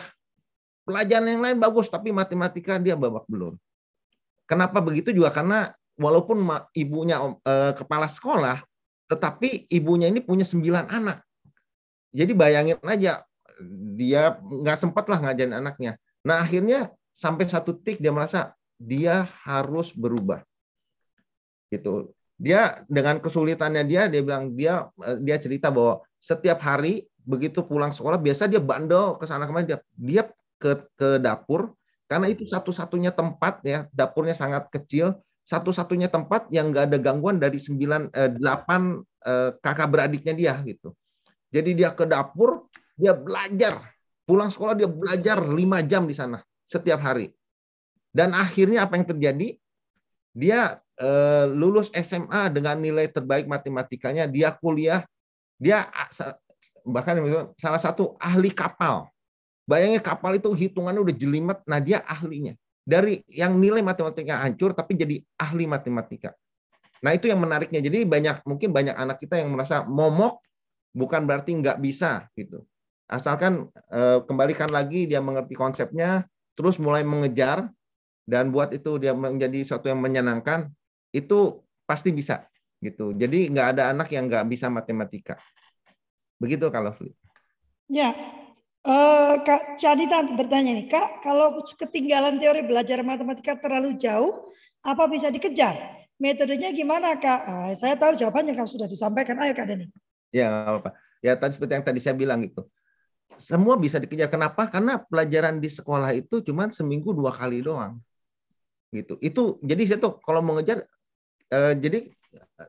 pelajaran yang lain bagus tapi matematika dia babak belur. Kenapa begitu juga karena walaupun ibunya eh, kepala sekolah, tetapi ibunya ini punya sembilan anak. Jadi bayangin aja, dia nggak sempat lah ngajarin anaknya. Nah akhirnya sampai satu tik dia merasa dia harus berubah. Gitu. Dia dengan kesulitannya dia, dia bilang dia eh, dia cerita bahwa setiap hari begitu pulang sekolah biasa dia bandel ke sana kemari dia dia ke ke dapur karena itu satu-satunya tempat ya dapurnya sangat kecil satu-satunya tempat yang nggak ada gangguan dari sembilan eh, delapan eh, kakak beradiknya dia gitu. Jadi dia ke dapur, dia belajar. Pulang sekolah dia belajar lima jam di sana setiap hari. Dan akhirnya apa yang terjadi? Dia eh, lulus SMA dengan nilai terbaik matematikanya, dia kuliah, dia bahkan salah satu ahli kapal. Bayangin kapal itu hitungannya udah jelimet, nah dia ahlinya dari yang nilai matematika hancur tapi jadi ahli matematika. Nah itu yang menariknya. Jadi banyak mungkin banyak anak kita yang merasa momok bukan berarti nggak bisa gitu. Asalkan eh, kembalikan lagi dia mengerti konsepnya, terus mulai mengejar dan buat itu dia menjadi sesuatu yang menyenangkan, itu pasti bisa gitu. Jadi nggak ada anak yang nggak bisa matematika. Begitu kalau Ya, Uh, Kak Cadita bertanya nih, Kak, kalau ketinggalan teori belajar matematika terlalu jauh, apa bisa dikejar? Metodenya gimana, Kak? Uh, saya tahu jawabannya kan sudah disampaikan. Ayo, Kak Deni. Ya, apa-apa. Ya tadi seperti yang tadi saya bilang gitu. Semua bisa dikejar. Kenapa? Karena pelajaran di sekolah itu cuma seminggu dua kali doang. Gitu. Itu jadi saya tuh kalau mau ngejar eh, jadi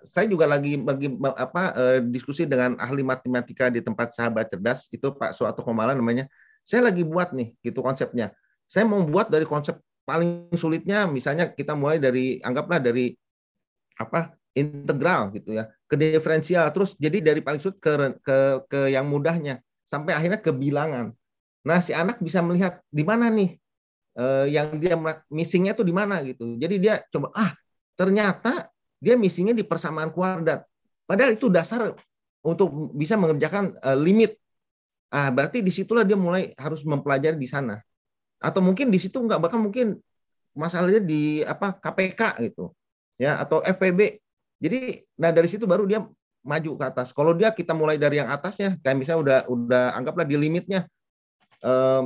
saya juga lagi bagi apa eh, diskusi dengan ahli matematika di tempat sahabat cerdas itu Pak Suatu Komala namanya. Saya lagi buat nih gitu konsepnya. Saya mau buat dari konsep paling sulitnya misalnya kita mulai dari anggaplah dari apa integral gitu ya ke diferensial terus jadi dari paling sulit ke ke ke yang mudahnya sampai akhirnya ke bilangan nah si anak bisa melihat di mana nih eh, yang dia missingnya tuh di mana gitu jadi dia coba ah ternyata dia missingnya di persamaan kuadrat padahal itu dasar untuk bisa mengerjakan eh, limit ah berarti di situlah dia mulai harus mempelajari di sana atau mungkin di situ nggak bahkan mungkin masalahnya di apa KPK gitu ya atau FPB jadi nah dari situ baru dia maju ke atas. Kalau dia kita mulai dari yang atasnya, kayak misalnya udah udah anggaplah di limitnya, eh,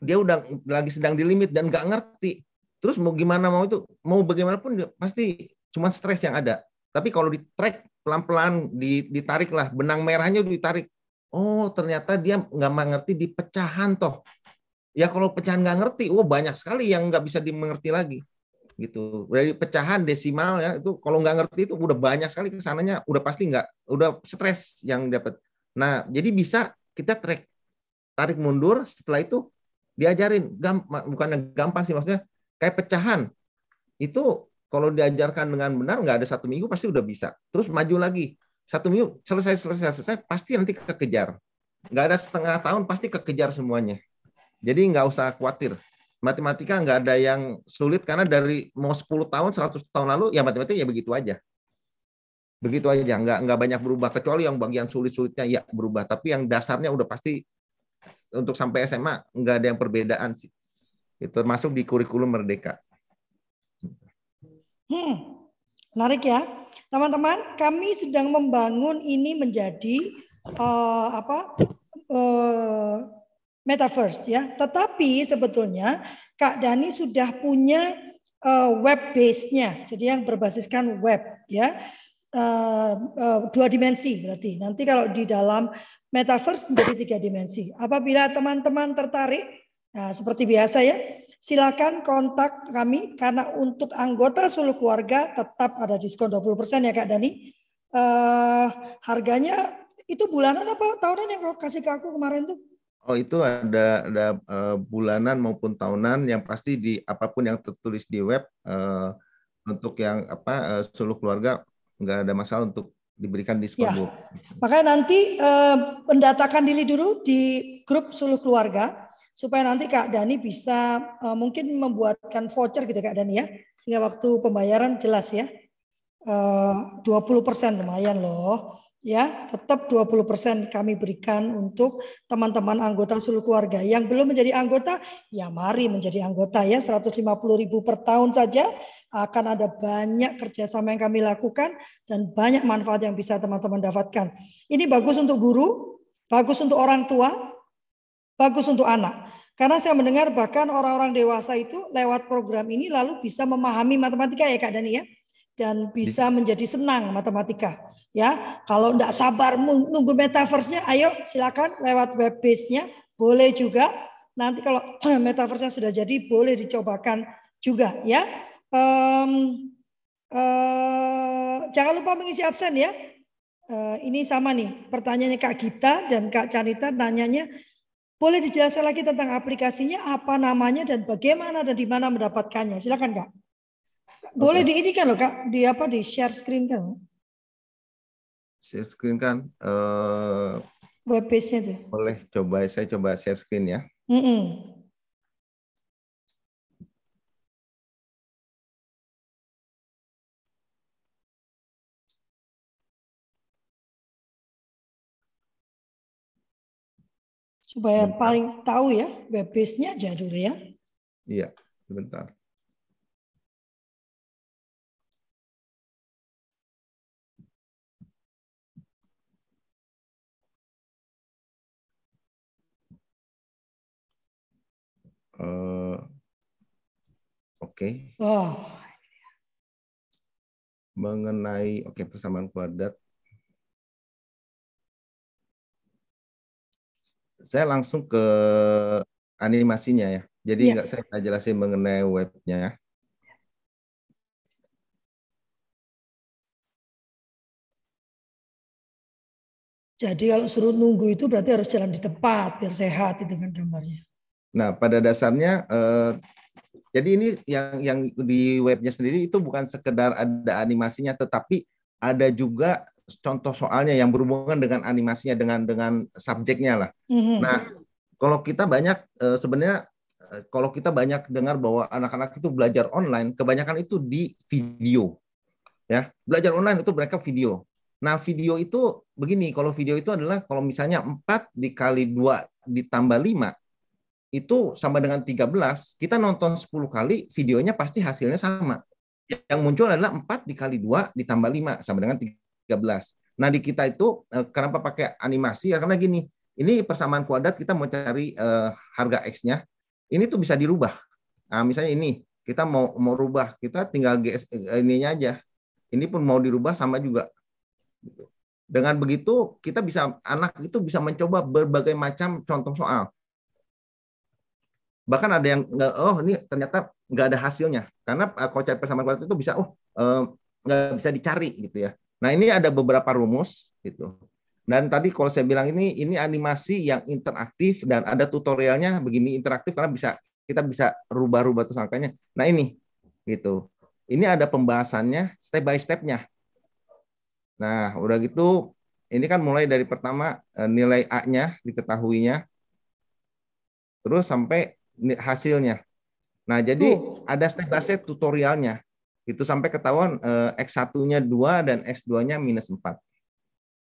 dia udah lagi sedang di limit dan nggak ngerti. Terus mau gimana mau itu, mau bagaimanapun dia pasti cuma stres yang ada. Tapi kalau di track pelan-pelan ditarik lah, benang merahnya ditarik. Oh ternyata dia nggak mengerti di pecahan toh. Ya kalau pecahan nggak ngerti, oh banyak sekali yang nggak bisa dimengerti lagi. Gitu. Dari pecahan desimal ya itu kalau nggak ngerti itu udah banyak sekali ke sananya udah pasti nggak udah stres yang dapat nah jadi bisa kita track. Tarik mundur setelah itu diajarin. Gampang bukan gampang sih maksudnya. Kayak pecahan. Itu kalau diajarkan dengan benar nggak ada satu minggu pasti udah bisa. Terus maju lagi. Satu minggu selesai selesai selesai pasti nanti kekejar. Nggak ada setengah tahun pasti kekejar semuanya. Jadi nggak usah khawatir. Matematika nggak ada yang sulit karena dari mau 10 tahun 100 tahun lalu ya matematika ya begitu aja. Begitu aja nggak nggak banyak berubah kecuali yang bagian sulit-sulitnya ya berubah. Tapi yang dasarnya udah pasti untuk sampai SMA nggak ada yang perbedaan sih. Itu termasuk di kurikulum merdeka hmm, menarik ya teman-teman kami sedang membangun ini menjadi uh, apa uh, metaverse ya. Tetapi sebetulnya Kak Dani sudah punya uh, web base-nya, jadi yang berbasiskan web ya. Uh, uh, dua dimensi berarti. Nanti kalau di dalam metaverse menjadi tiga dimensi. Apabila teman-teman tertarik, nah, seperti biasa ya, silakan kontak kami karena untuk anggota seluruh keluarga tetap ada diskon 20% ya Kak Dani. Uh, harganya itu bulanan apa tahunan yang kau kasih ke aku kemarin tuh? Oh itu ada ada uh, bulanan maupun tahunan yang pasti di apa pun yang tertulis di web uh, untuk yang apa uh, seluruh keluarga nggak ada masalah untuk diberikan diskon. Ya. Makanya nanti uh, pendatakan diri dulu di grup seluruh keluarga supaya nanti Kak Dani bisa uh, mungkin membuatkan voucher gitu Kak Dani ya. Sehingga waktu pembayaran jelas ya. Uh, 20% lumayan loh. Ya tetap 20% kami berikan untuk teman-teman anggota seluruh keluarga. Yang belum menjadi anggota ya mari menjadi anggota ya. 150 ribu per tahun saja akan ada banyak kerjasama yang kami lakukan dan banyak manfaat yang bisa teman-teman dapatkan. Ini bagus untuk guru bagus untuk orang tua bagus untuk anak karena saya mendengar bahkan orang-orang dewasa itu lewat program ini lalu bisa memahami matematika ya Kak Dani ya dan bisa menjadi senang matematika Ya, kalau tidak sabar menunggu metaverse-nya, ayo silakan lewat web base-nya. Boleh juga. Nanti kalau metaverse-nya sudah jadi, boleh dicobakan juga ya. Um, uh, jangan lupa mengisi absen ya. Uh, ini sama nih, pertanyaannya Kak Gita dan Kak Canita nanyanya, boleh dijelaskan lagi tentang aplikasinya, apa namanya dan bagaimana dan di mana mendapatkannya. Silakan Kak. Boleh okay. di ini kan loh Kak, di apa di share screen kan? share screen kan uh, web page-nya tuh. Boleh coba saya coba share screen ya. Mm -mm. Supaya sebentar. paling tahu ya web page-nya aja dulu ya. Iya, sebentar. Uh, Oke. Okay. Oh. Mengenai oke okay, persamaan kuadrat. Saya langsung ke animasinya ya. Jadi Iya. nggak saya nggak jelasin mengenai webnya ya. Jadi kalau suruh nunggu itu berarti harus jalan di tempat biar sehat itu kan gambarnya. Nah, pada dasarnya eh, jadi ini yang yang di webnya sendiri itu bukan sekedar ada animasinya tetapi ada juga contoh soalnya yang berhubungan dengan animasinya dengan dengan subjeknya lah. Mhm. Nah, kalau kita banyak eh, sebenarnya eh, kalau kita banyak dengar bahwa anak-anak itu belajar online, kebanyakan itu di video. Ya, belajar online itu mereka video. Nah, video itu begini, kalau video itu adalah kalau misalnya 4 dikali 2 ditambah 5 itu sama dengan 13, kita nonton 10 kali, videonya pasti hasilnya sama. Yang muncul adalah 4 dikali 2 ditambah 5 sama dengan 13. Nah, di kita itu eh, kenapa pakai animasi? Ya karena gini, ini persamaan kuadrat kita mau cari eh, harga X-nya, ini tuh bisa dirubah. Nah, misalnya ini, kita mau mau rubah, kita tinggal GS, eh, ininya aja. Ini pun mau dirubah sama juga. Gitu. Dengan begitu kita bisa anak itu bisa mencoba berbagai macam contoh soal. Bahkan ada yang oh ini ternyata nggak ada hasilnya karena uh, kalau cari persamaan kuadrat itu bisa oh nggak bisa dicari gitu ya. Nah ini ada beberapa rumus gitu. Dan tadi kalau saya bilang ini ini animasi yang interaktif dan ada tutorialnya begini interaktif karena bisa kita bisa rubah-rubah angkanya. Nah ini gitu. Ini ada pembahasannya step by stepnya. Nah, udah gitu ini kan mulai dari pertama eh, nilai A-nya diketahuinya terus sampai hasilnya. Nah, jadi Tuh. ada step by step tutorialnya. Itu sampai ketahuan eh, X1-nya 2 dan X2-nya minus 4.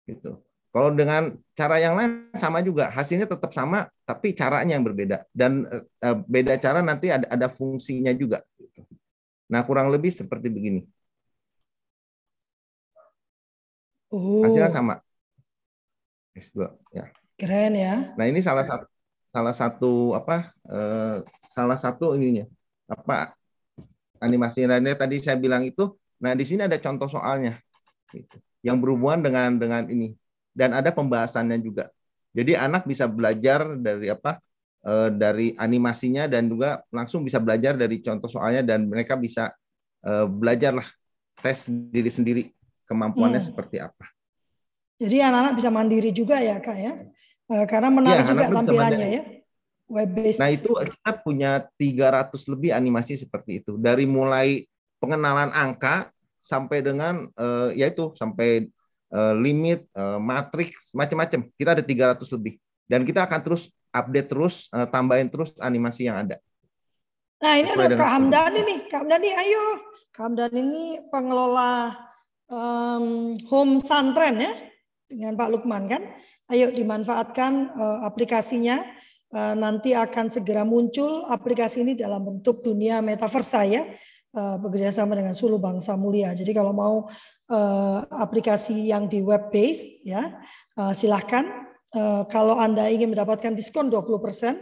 Gitu. Kalau dengan cara yang lain sama juga, hasilnya tetap sama tapi caranya yang berbeda dan eh, eh, beda cara nanti ada ada fungsinya juga gitu. Nah, kurang lebih seperti begini. Oh, Hasilnya sama. X2 ya. keren ya. Nah, ini salah satu salah satu apa eh, salah satu ininya apa animasi lainnya tadi saya bilang itu. Nah, di sini ada contoh soalnya gitu, yang berhubungan dengan dengan ini dan ada pembahasannya juga. Jadi anak bisa belajar dari apa eh, dari animasinya dan juga langsung bisa belajar dari contoh soalnya dan mereka bisa eh, belajar lah tes diri sendiri kemampuannya Hmm. seperti apa. Jadi anak-anak bisa mandiri juga ya kak ya. Eh, karena menarik Iya, juga anak bisa tampilannya ya. Web based. Nah itu kita punya 300 lebih animasi seperti itu. Dari mulai pengenalan angka sampai dengan eh, yaitu sampai eh, limit, eh, matriks, macam-macam. Kita ada 300 lebih. Dan kita akan terus update terus, eh, tambahin terus animasi yang ada. Nah ini Sesuai ada Kak Hamdani nih. Kak Hamdani ayo. Kak Hamdani ini pengelola em, home santren ya. Dengan Pak Lukman kan. Ayo dimanfaatkan eh, aplikasinya. Eh, nanti akan segera muncul aplikasi ini dalam bentuk dunia metaverse ya. Eh, bekerja sama dengan Sulu Bangsa Mulia. Jadi kalau mau eh, aplikasi yang di web based ya silahkan. Kalau Anda ingin mendapatkan diskon 20%,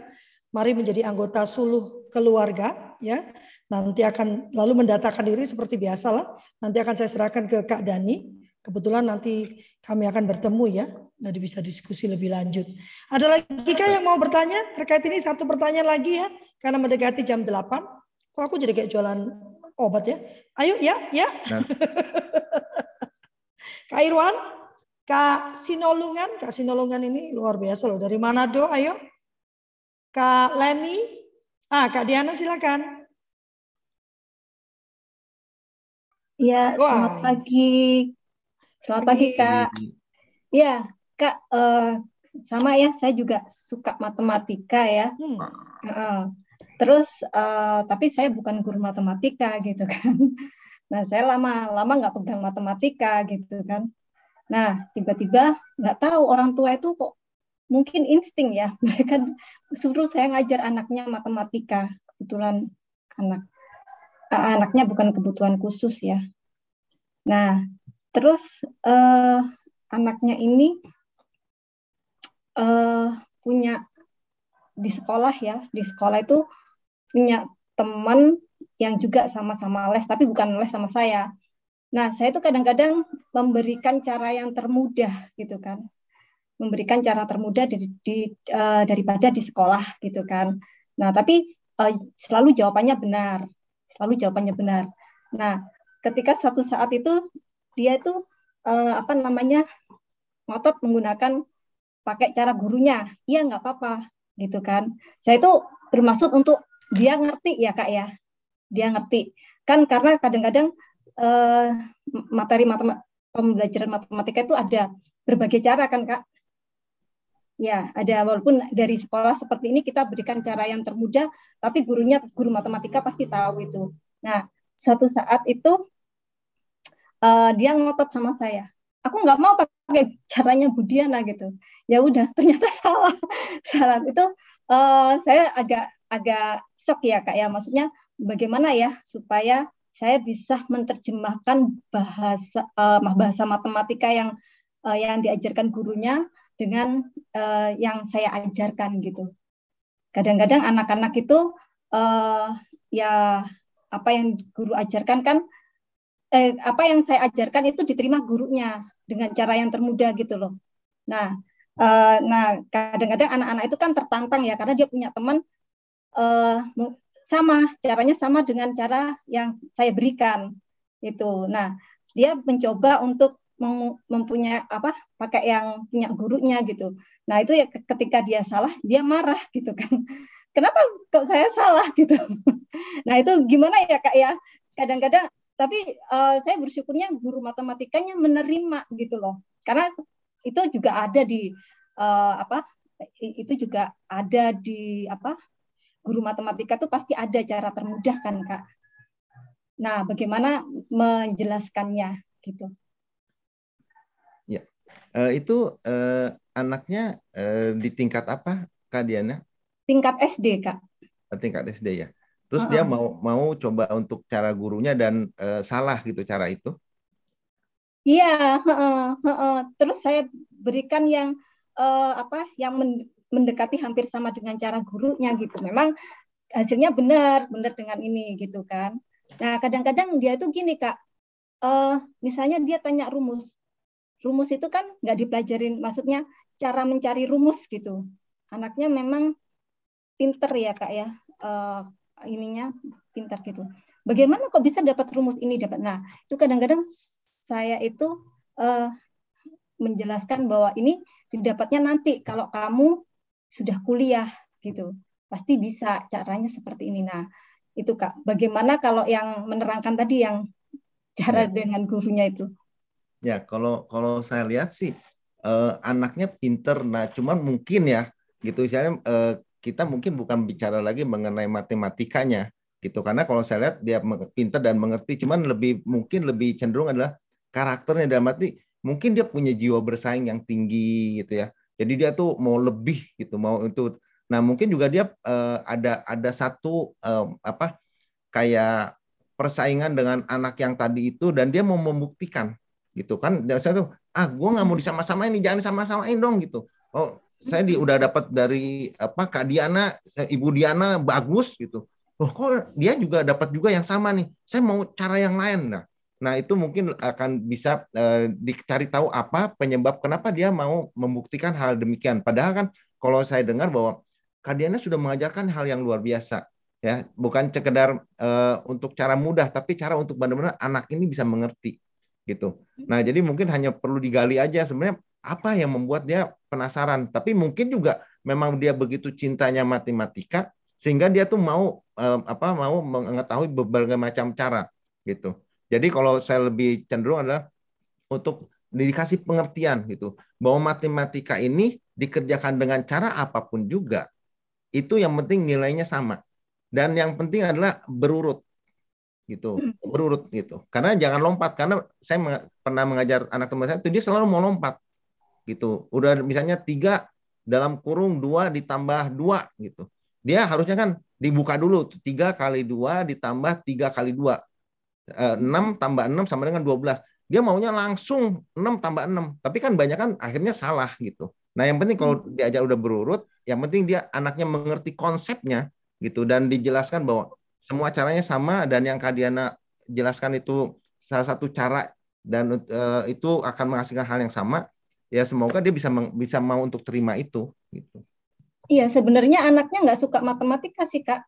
mari menjadi anggota Suluh keluarga ya. Nanti akan lalu mendatakan diri seperti biasa lah. Nanti akan saya serahkan ke Kak Dani. Kebetulan nanti kami akan bertemu ya. Nanti bisa diskusi lebih lanjut. Ada lagi Kak yang mau bertanya terkait ini satu pertanyaan lagi ya. Karena mendekati jam 8. Kok aku jadi kayak jualan obat ya? Ayo ya, ya. Nah. Kak Irwan, Kak Sinolungan, Kak Sinolungan ini luar biasa loh. Dari Manado, ayo. Kak Leni, ah Kak Diana silakan. Iya, Wah. selamat pagi. Selamat pagi, Pagi. Kak. Iya, Kak, eh, sama ya, saya juga suka matematika ya. Hmm. Heeh. Terus, eh, tapi saya bukan guru matematika gitu kan. Nah, saya lama-lama nggak pegang matematika gitu kan. Nah, tiba-tiba nggak tahu orang tua itu kok mungkin insting ya. Mereka suruh saya ngajar anaknya matematika. Kebetulan anak eh, anaknya bukan kebutuhan khusus ya. Nah, terus eh, anaknya ini eh, punya di sekolah ya, di sekolah itu punya teman yang juga sama-sama les, tapi bukan les sama saya. Nah, saya itu kadang-kadang memberikan cara yang termudah gitu kan. memberikan cara termudah di, di, uh, daripada di sekolah gitu kan. Nah, tapi uh, selalu jawabannya benar, selalu jawabannya benar. Nah, ketika suatu saat itu dia itu uh, apa namanya ngotot menggunakan pakai cara gurunya, iya nggak apa-apa gitu kan. Saya itu bermaksud untuk dia ngerti ya kak ya, dia ngerti kan karena kadang-kadang uh, materi matematika pembelajaran matematika itu ada berbagai cara kan kak Ya, ada walaupun dari sekolah seperti ini kita berikan cara yang termudah, tapi gurunya guru matematika pasti tahu itu. Nah, suatu saat itu uh, dia ngotot sama saya. Aku nggak mau pakai caranya Budiana gitu. Ya udah, ternyata salah. salah itu uh, saya agak agak shock ya kak ya. Maksudnya bagaimana ya supaya saya bisa menerjemahkan bahasa uh, bahasa matematika yang uh, yang diajarkan gurunya dengan uh, yang saya ajarkan gitu. Kadang-kadang anak-anak itu uh, ya apa yang guru ajarkan kan eh, apa yang saya ajarkan itu diterima gurunya dengan cara yang termudah gitu loh. Nah, uh, nah kadang-kadang anak-anak itu kan tertantang ya karena dia punya teman uh, sama caranya sama dengan cara yang saya berikan itu. Nah, dia mencoba untuk mempunyai apa pakai yang punya gurunya gitu. Nah itu ya ketika dia salah dia marah gitu kan. Kenapa kok saya salah gitu. Nah itu gimana ya kak ya. Kadang-kadang tapi uh, saya bersyukurnya guru matematikanya menerima gitu loh. Karena itu juga ada di uh, apa itu juga ada di apa guru matematika tuh pasti ada cara termudah kan kak. Nah bagaimana menjelaskannya gitu. Uh, itu uh, anaknya uh, di tingkat apa, Kak Diana? Tingkat SD, Kak. Tingkat SD ya. Terus dia mau mau coba untuk cara gurunya dan uh, salah gitu cara itu? Iya, uh, uh. terus saya berikan yang uh, apa, yang mendekati hampir sama dengan cara gurunya gitu. Memang hasilnya benar, benar dengan ini gitu kan. Nah kadang-kadang dia itu gini kak, uh, misalnya dia tanya rumus, rumus itu kan nggak dipelajarin, maksudnya cara mencari rumus gitu. Anaknya memang pinter ya kak ya, uh, ininya pinter gitu. Bagaimana kok bisa dapat rumus ini dapat? Nah itu kadang-kadang saya itu uh, menjelaskan bahwa ini didapatnya nanti kalau kamu sudah kuliah gitu, pasti bisa caranya seperti ini. Nah itu kak, bagaimana kalau yang menerangkan tadi yang cara ya. dengan gurunya itu? Ya, kalau kalau saya lihat sih eh, anaknya pinter. Nah, cuman mungkin ya gitu misalnya eh, kita mungkin bukan bicara lagi mengenai matematikanya gitu. Karena kalau saya lihat dia pinter dan mengerti cuman lebih mungkin lebih cenderung adalah karakternya dalam arti mungkin dia punya jiwa bersaing yang tinggi gitu ya. Jadi dia tuh mau lebih gitu mau itu. Nah mungkin juga dia eh, ada ada satu eh, apa kayak persaingan dengan anak yang tadi itu dan dia mau membuktikan gitu. Kan dan saya tuh ah gue nggak mau disama-samain nih jangan disama-samain dong gitu. Oh saya di, udah dapat dari apa kak Diana eh, ibu Diana bagus gitu. Oh kok dia juga dapat juga yang sama nih? Saya mau cara yang lain. Nah nah itu mungkin akan bisa uh, dicari tahu apa penyebab kenapa dia mau membuktikan hal demikian. Padahal kan kalau saya dengar bahwa kak Diana sudah mengajarkan hal yang luar biasa ya. Bukan sekedar uh, untuk cara mudah tapi cara untuk benar-benar anak ini bisa mengerti gitu. Nah, jadi mungkin hanya perlu digali aja. Sebenarnya apa yang membuat dia penasaran. Tapi mungkin juga memang dia begitu cintanya matematika sehingga dia tuh mau eh, apa mau mengetahui berbagai macam cara gitu. Jadi kalau saya lebih cenderung adalah untuk dikasih pengertian gitu bahwa matematika ini dikerjakan dengan cara apa pun juga itu yang penting nilainya sama dan yang penting adalah berurut gitu hmm. berurut gitu karena jangan lompat karena saya meng pernah mengajar anak teman saya itu dia selalu mau lompat gitu. Udah misalnya tiga dalam kurung dua ditambah dua gitu. Dia harusnya kan dibuka dulu tiga kali dua ditambah tiga kali dua. Eh, enam tambah enam sama dengan dua belas. Dia maunya langsung enam tambah enam. Tapi kan banyak kan akhirnya salah gitu. Nah yang penting kalau hmm. diajar udah berurut yang penting dia anaknya mengerti konsepnya gitu. Dan dijelaskan bahwa semua caranya sama dan yang Kak Diana jelaskan itu salah satu cara dan uh, itu akan menghasilkan hal yang sama ya semoga dia bisa bisa mau untuk terima itu gitu. Iya, sebenarnya anaknya nggak suka matematika sih kak.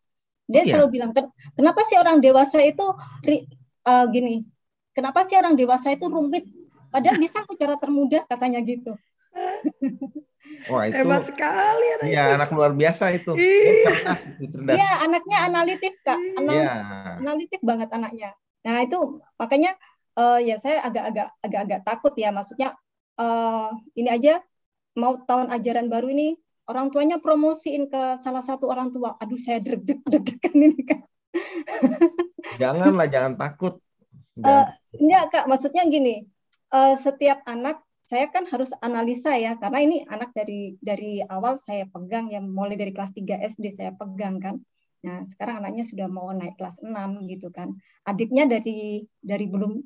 Dia iya. selalu bilang, kenapa sih orang dewasa itu uh, gini? Kenapa sih orang dewasa itu rumit? Padahal bisa secara termudah katanya gitu. Wah itu hebat sekali anak Iya, anak luar biasa itu. Iya, anaknya analitik kak, Anal ya. analitik banget anaknya. Nah itu makanya uh, ya saya agak-agak agak-agak takut ya, maksudnya uh, ini aja mau tahun ajaran baru ini orang tuanya promosiin ke salah satu orang tua. Aduh saya deg-degan ini kan. Janganlah, jangan takut. Jangan. Uh, enggak kak, maksudnya gini, uh, setiap anak saya kan harus analisa ya karena ini anak dari dari awal saya pegang yang mulai dari kelas 3 SD saya pegang kan. Nah, sekarang anaknya sudah mau naik kelas 6 gitu kan. Adiknya dari dari belum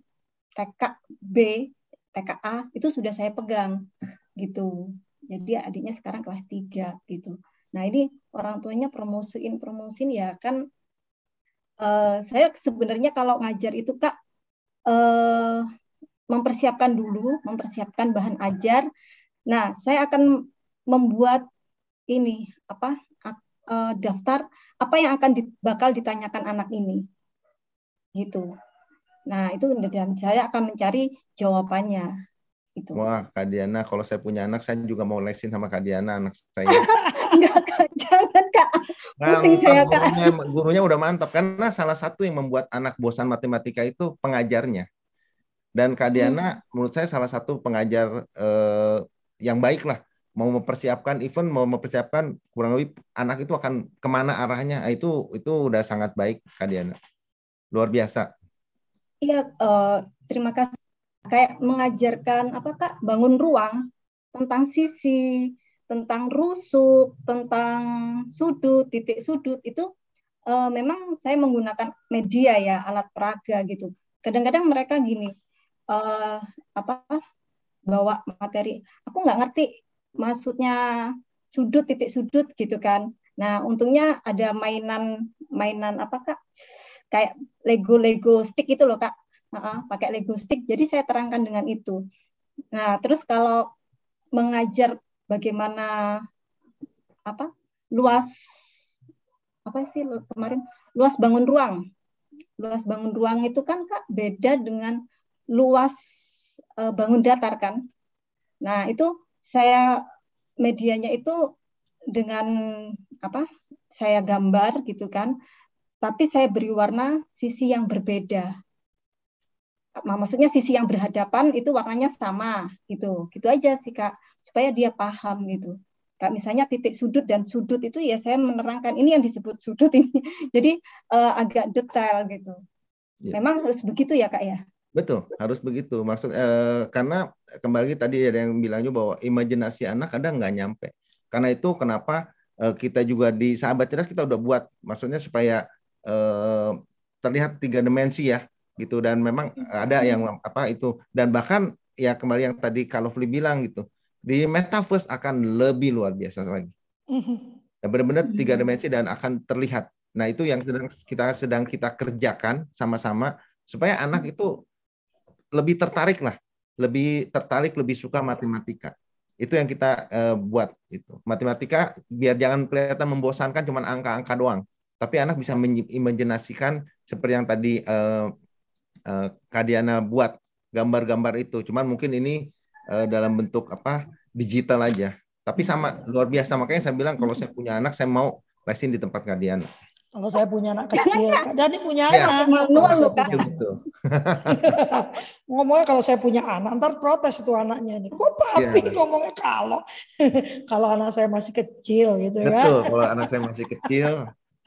TK B, TK A itu sudah saya pegang gitu. Jadi adiknya sekarang kelas 3 gitu. Nah, ini orang tuanya promosiin promosiin ya kan uh, saya sebenarnya kalau ngajar itu Kak uh, mempersiapkan dulu, mempersiapkan bahan ajar. Nah, saya akan membuat ini apa uh, daftar apa yang akan di, bakal ditanyakan anak ini, gitu. Nah, itu dan saya akan mencari jawabannya. Itu. Wah, Kak Diana, kalau saya punya anak, saya juga mau lesin sama Kak Diana, anak saya. Enggak, Kak. Jangan, Kak. Nah, Pusing saya, Kak. Gurunya, gurunya udah mantap. Karena salah satu yang membuat anak bosan matematika itu pengajarnya. Dan Kak Diana, hmm. menurut saya salah satu pengajar eh, yang baik lah. Mau mempersiapkan event, mau mempersiapkan kurang lebih anak itu akan ke mana arahnya. Nah, itu itu udah sangat baik Kak Diana. Luar biasa. Iya, uh, terima kasih. Kayak mengajarkan apa Kak, bangun ruang tentang sisi, tentang rusuk, tentang sudut, titik sudut itu uh, memang saya menggunakan media ya, alat peraga gitu. Kadang-kadang mereka gini, uh, apa bawa materi aku nggak ngerti maksudnya sudut titik sudut gitu kan nah untungnya ada mainan mainan apa kak kayak Lego Lego stick itu loh kak uh, pakai Lego stick jadi saya terangkan dengan itu nah terus kalau mengajar bagaimana apa luas apa sih kemarin luas bangun ruang luas bangun ruang itu kan kak beda dengan luas uh, bangun datar kan. Nah, itu saya medianya itu dengan apa? Saya gambar gitu kan. Tapi saya beri warna sisi yang berbeda. Maksudnya sisi yang berhadapan itu warnanya sama gitu. Gitu aja sih Kak, supaya dia paham gitu. Kak misalnya titik sudut dan sudut itu ya saya menerangkan ini yang disebut sudut ini. Jadi uh, agak detail gitu. Ya. Memang harus begitu ya Kak ya? Betul, harus begitu. Maksud eh, karena kembali tadi ada yang bilang juga bahwa imajinasi anak kadang nggak nyampe. Karena itu kenapa eh, kita juga di sahabat cerdas kita udah buat, maksudnya supaya eh, terlihat tiga dimensi ya, gitu. Dan memang ada yang apa itu. Dan bahkan ya kembali yang tadi kalau Fli bilang gitu, di metaverse akan lebih luar biasa lagi. Ya, benar-benar tiga dimensi dan akan terlihat. Nah itu yang sedang kita sedang kita kerjakan sama-sama supaya anak itu lebih tertarik lah, lebih tertarik, lebih suka matematika. Itu yang kita uh, buat itu. Matematika biar jangan kelihatan membosankan cuman angka-angka doang, tapi anak bisa mengimajinasikan seperti yang tadi uh, uh, Kadiana buat gambar-gambar itu. Cuman mungkin ini uh, dalam bentuk apa digital aja. Tapi sama luar biasa makanya saya bilang kalau saya punya anak saya mau lesin di tempat Kadiana. Kalau saya punya anak kecil, Kak Dani punya ya, anak. Manual loh, Kak. ngomongnya kalau saya punya anak, ntar protes itu anaknya nih. Kok papi ya. ngomongnya kalau kalau anak saya masih kecil gitu ya. Betul, kalau anak saya masih kecil,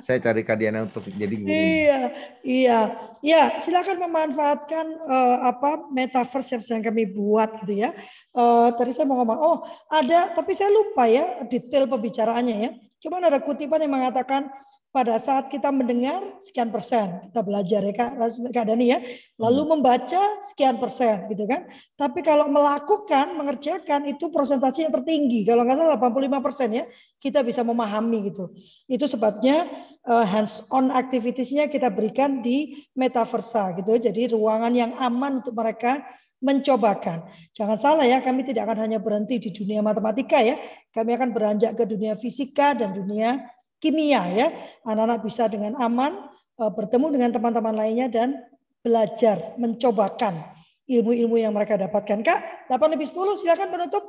saya cari Kadiana untuk jadi guru. Iya, iya, iya. Silakan memanfaatkan uh, apa metaverse yang sedang kami buat gitu ya. Uh, tadi saya mau ngomong, oh ada, tapi saya lupa ya detail pembicaraannya ya. Cuma ada kutipan yang mengatakan pada saat kita mendengar sekian persen kita belajar ya kak, kak Dani ya lalu hmm. membaca sekian persen gitu kan tapi kalau melakukan mengerjakan itu presentasi yang tertinggi kalau nggak salah 85 persen ya kita bisa memahami gitu itu sebabnya uh, hands on activitiesnya kita berikan di metaversa gitu jadi ruangan yang aman untuk mereka mencobakan. Jangan salah ya, kami tidak akan hanya berhenti di dunia matematika ya. Kami akan beranjak ke dunia fisika dan dunia kimia ya. Anak-anak bisa dengan aman eh, bertemu dengan teman-teman lainnya dan belajar, mencobakan ilmu-ilmu yang mereka dapatkan. Kak, 8 lebih 10 silakan menutup.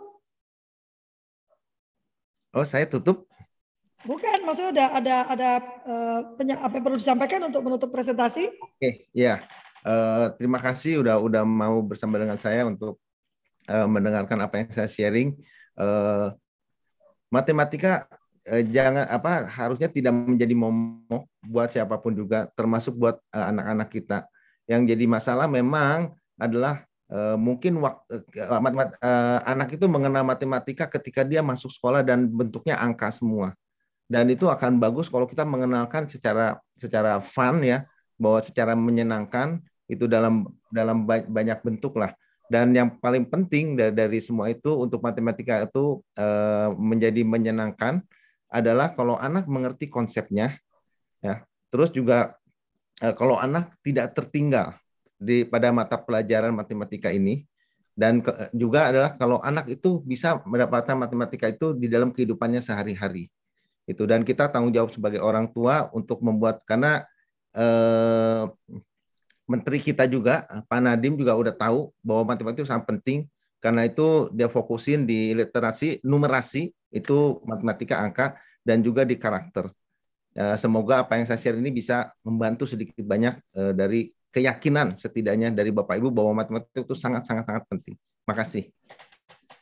Oh, saya tutup. Bukan, maksudnya ada ada ada uh, apa yang perlu disampaikan untuk menutup presentasi? Oke, ya. Uh, terima kasih udah udah mau bersama dengan saya untuk uh, mendengarkan apa yang saya sharing. Uh, matematika uh, jangan apa harusnya tidak menjadi momok buat siapa pun juga, termasuk buat anak-anak uh, kita. Yang jadi masalah memang adalah uh, mungkin waktu uh, matemat, uh, anak itu mengenal matematika ketika dia masuk sekolah dan bentuknya angka semua dan itu akan bagus kalau kita mengenalkan secara secara fun ya bahwa secara menyenangkan itu dalam dalam banyak bentuk lah dan yang paling penting dari, semua itu untuk matematika itu uh, menjadi menyenangkan adalah kalau anak mengerti konsepnya ya terus juga uh, kalau anak tidak tertinggal di pada mata pelajaran matematika ini dan ke, juga adalah kalau anak itu bisa mendapatkan matematika itu di dalam kehidupannya sehari-hari itu dan kita tanggung jawab sebagai orang tua untuk membuat karena eh, menteri kita juga Pak Nadim juga udah tahu bahwa matematika itu sangat penting karena itu dia fokusin di literasi numerasi itu matematika angka dan juga di karakter ya, semoga apa yang saya share ini bisa membantu sedikit banyak eh, dari keyakinan setidaknya dari Bapak Ibu bahwa matematika itu sangat sangat sangat penting. Makasih.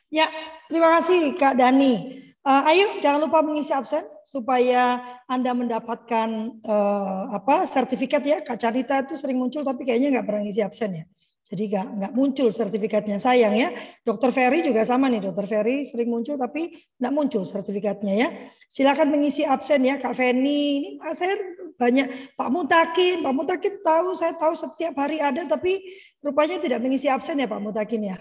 Ya, terima kasih Kak Dani. Uh, ayo jangan lupa mengisi absen supaya Anda mendapatkan uh, apa sertifikat ya. Kak Carita itu sering muncul tapi kayaknya nggak pernah ngisi absen ya. Jadi nggak nggak muncul sertifikatnya sayang ya. Dokter Ferry juga sama nih. Dokter Ferry sering muncul tapi nggak muncul sertifikatnya ya. Silakan mengisi absen ya Kak Feni. Ini saya banyak Pak Mutakin. Pak Mutakin tahu saya tahu setiap hari ada tapi rupanya tidak mengisi absen ya Pak Mutakin ya.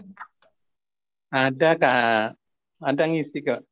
Ada Kak. Ada ngisi kok.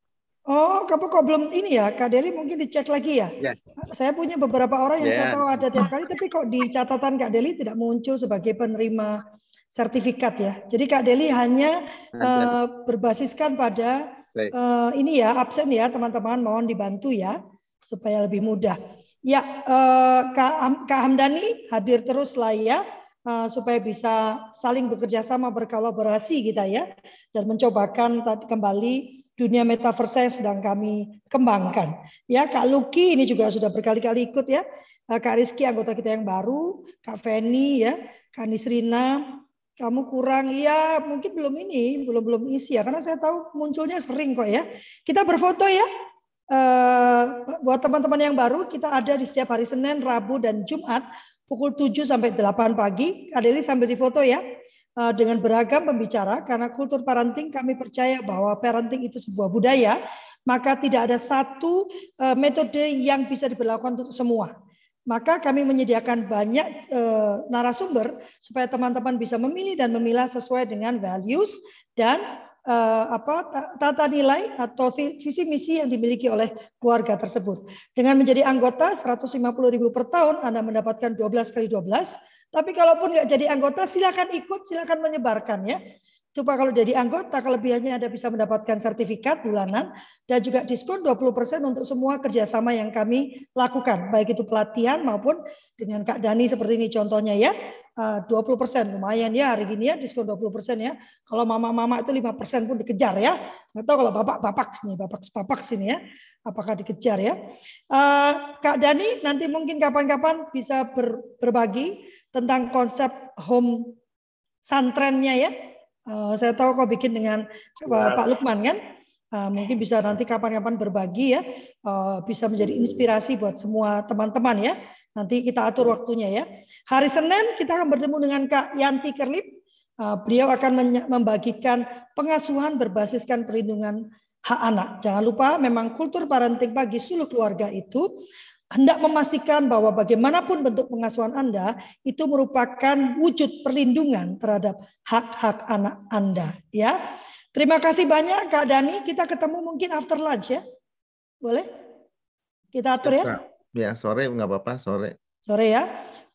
Oh, kamu kok belum ini ya, Kak Deli mungkin dicek lagi ya. Yeah. Saya punya beberapa orang yang yeah. saya tahu ada tiap kali, tapi kok di catatan Kak Deli tidak muncul sebagai penerima sertifikat ya. Jadi Kak Deli hanya uh, berbasiskan pada uh, ini ya absen ya teman-teman, mohon dibantu ya supaya lebih mudah. Ya, uh, Kak, Kak Hamdani hadir terus lah ya. Uh, supaya bisa saling bekerja sama berkolaborasi kita ya dan mencobakan kembali dunia metaverse yang sedang kami kembangkan. Ya, Kak Luki ini juga sudah berkali-kali ikut ya. Kak Rizky anggota kita yang baru, Kak Feni ya, Kak Nisrina, kamu kurang. Ya mungkin belum ini belum belum isi ya. Karena saya tahu munculnya sering kok ya. Kita berfoto ya. Uh, buat teman-teman yang baru kita ada di setiap hari Senin Rabu dan Jumat pukul 7 sampai 8 pagi. Adeli sambil difoto ya. Eh, dengan beragam pembicara karena kultur parenting kami percaya bahwa parenting itu sebuah budaya, maka tidak ada satu eh, metode yang bisa diberlakukan untuk semua. Maka kami menyediakan banyak eh, narasumber supaya teman-teman bisa memilih dan memilah sesuai dengan values dan apa tata nilai atau visi misi yang dimiliki oleh keluarga tersebut. Dengan menjadi anggota 150.000 per tahun Anda mendapatkan 12 kali 12 tapi kalaupun nggak jadi anggota, silakan ikut, silakan menyebarkan ya. Coba kalau jadi anggota, kelebihannya Anda bisa mendapatkan sertifikat bulanan dan juga diskon 20% untuk semua kerjasama yang kami lakukan. Baik itu pelatihan maupun dengan Kak Dani seperti ini contohnya ya. 20% eh, lumayan ya hari ini ya diskon 20% ya. Kalau mama-mama itu 5% pun dikejar ya. Nggak tahu kalau bapak-bapak sini, bapak-bapak sini ya. Apakah dikejar ya. Eh, Kak Dani nanti mungkin kapan-kapan bisa berbagi tentang konsep home santrennya ya. Uh, saya tahu kok bikin dengan uh, Pak Lukman kan. Uh, mungkin bisa nanti kapan-kapan berbagi ya, uh, bisa menjadi inspirasi buat semua teman-teman ya. Nanti kita atur waktunya ya. Hari Senin kita akan bertemu dengan Kak Yanti Kerlip. Uh, beliau akan membagikan pengasuhan berbasiskan perlindungan hak anak. Jangan lupa memang kultur parenting bagi seluruh keluarga itu hendak memastikan bahwa bagaimanapun bentuk pengasuhan Anda itu merupakan wujud perlindungan terhadap hak-hak anak Anda ya. Terima kasih banyak Kak Dani, kita ketemu mungkin after lunch ya. Boleh? Kita atur ya? Ya, sore nggak apa-apa, sore. Sore ya.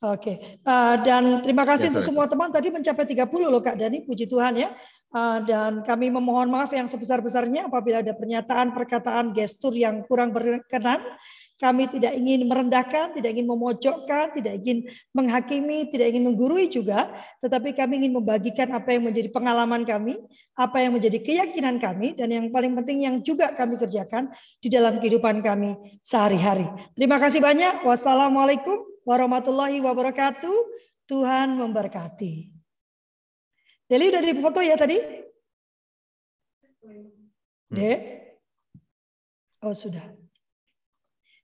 Oke, uh, dan terima kasih Ya, untuk semua teman tadi mencapai 30 loh Kak Dani, puji Tuhan ya. Uh, dan kami memohon maaf yang sebesar-besarnya apabila ada pernyataan, perkataan, gestur yang kurang berkenan. Kami tidak ingin merendahkan, tidak ingin memojokkan, tidak ingin menghakimi, tidak ingin menggurui juga, tetapi kami ingin membagikan apa yang menjadi pengalaman kami, apa yang menjadi keyakinan kami, dan yang paling penting yang juga kami kerjakan di dalam kehidupan kami sehari-hari. Terima kasih banyak. Wassalamualaikum warahmatullahi wabarakatuh. Tuhan memberkati. Deli udah di foto ya tadi? Dek? Oh sudah.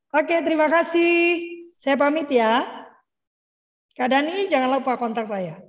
Oke, terima kasih. Saya pamit ya. Kak Dani, jangan lupa kontak saya.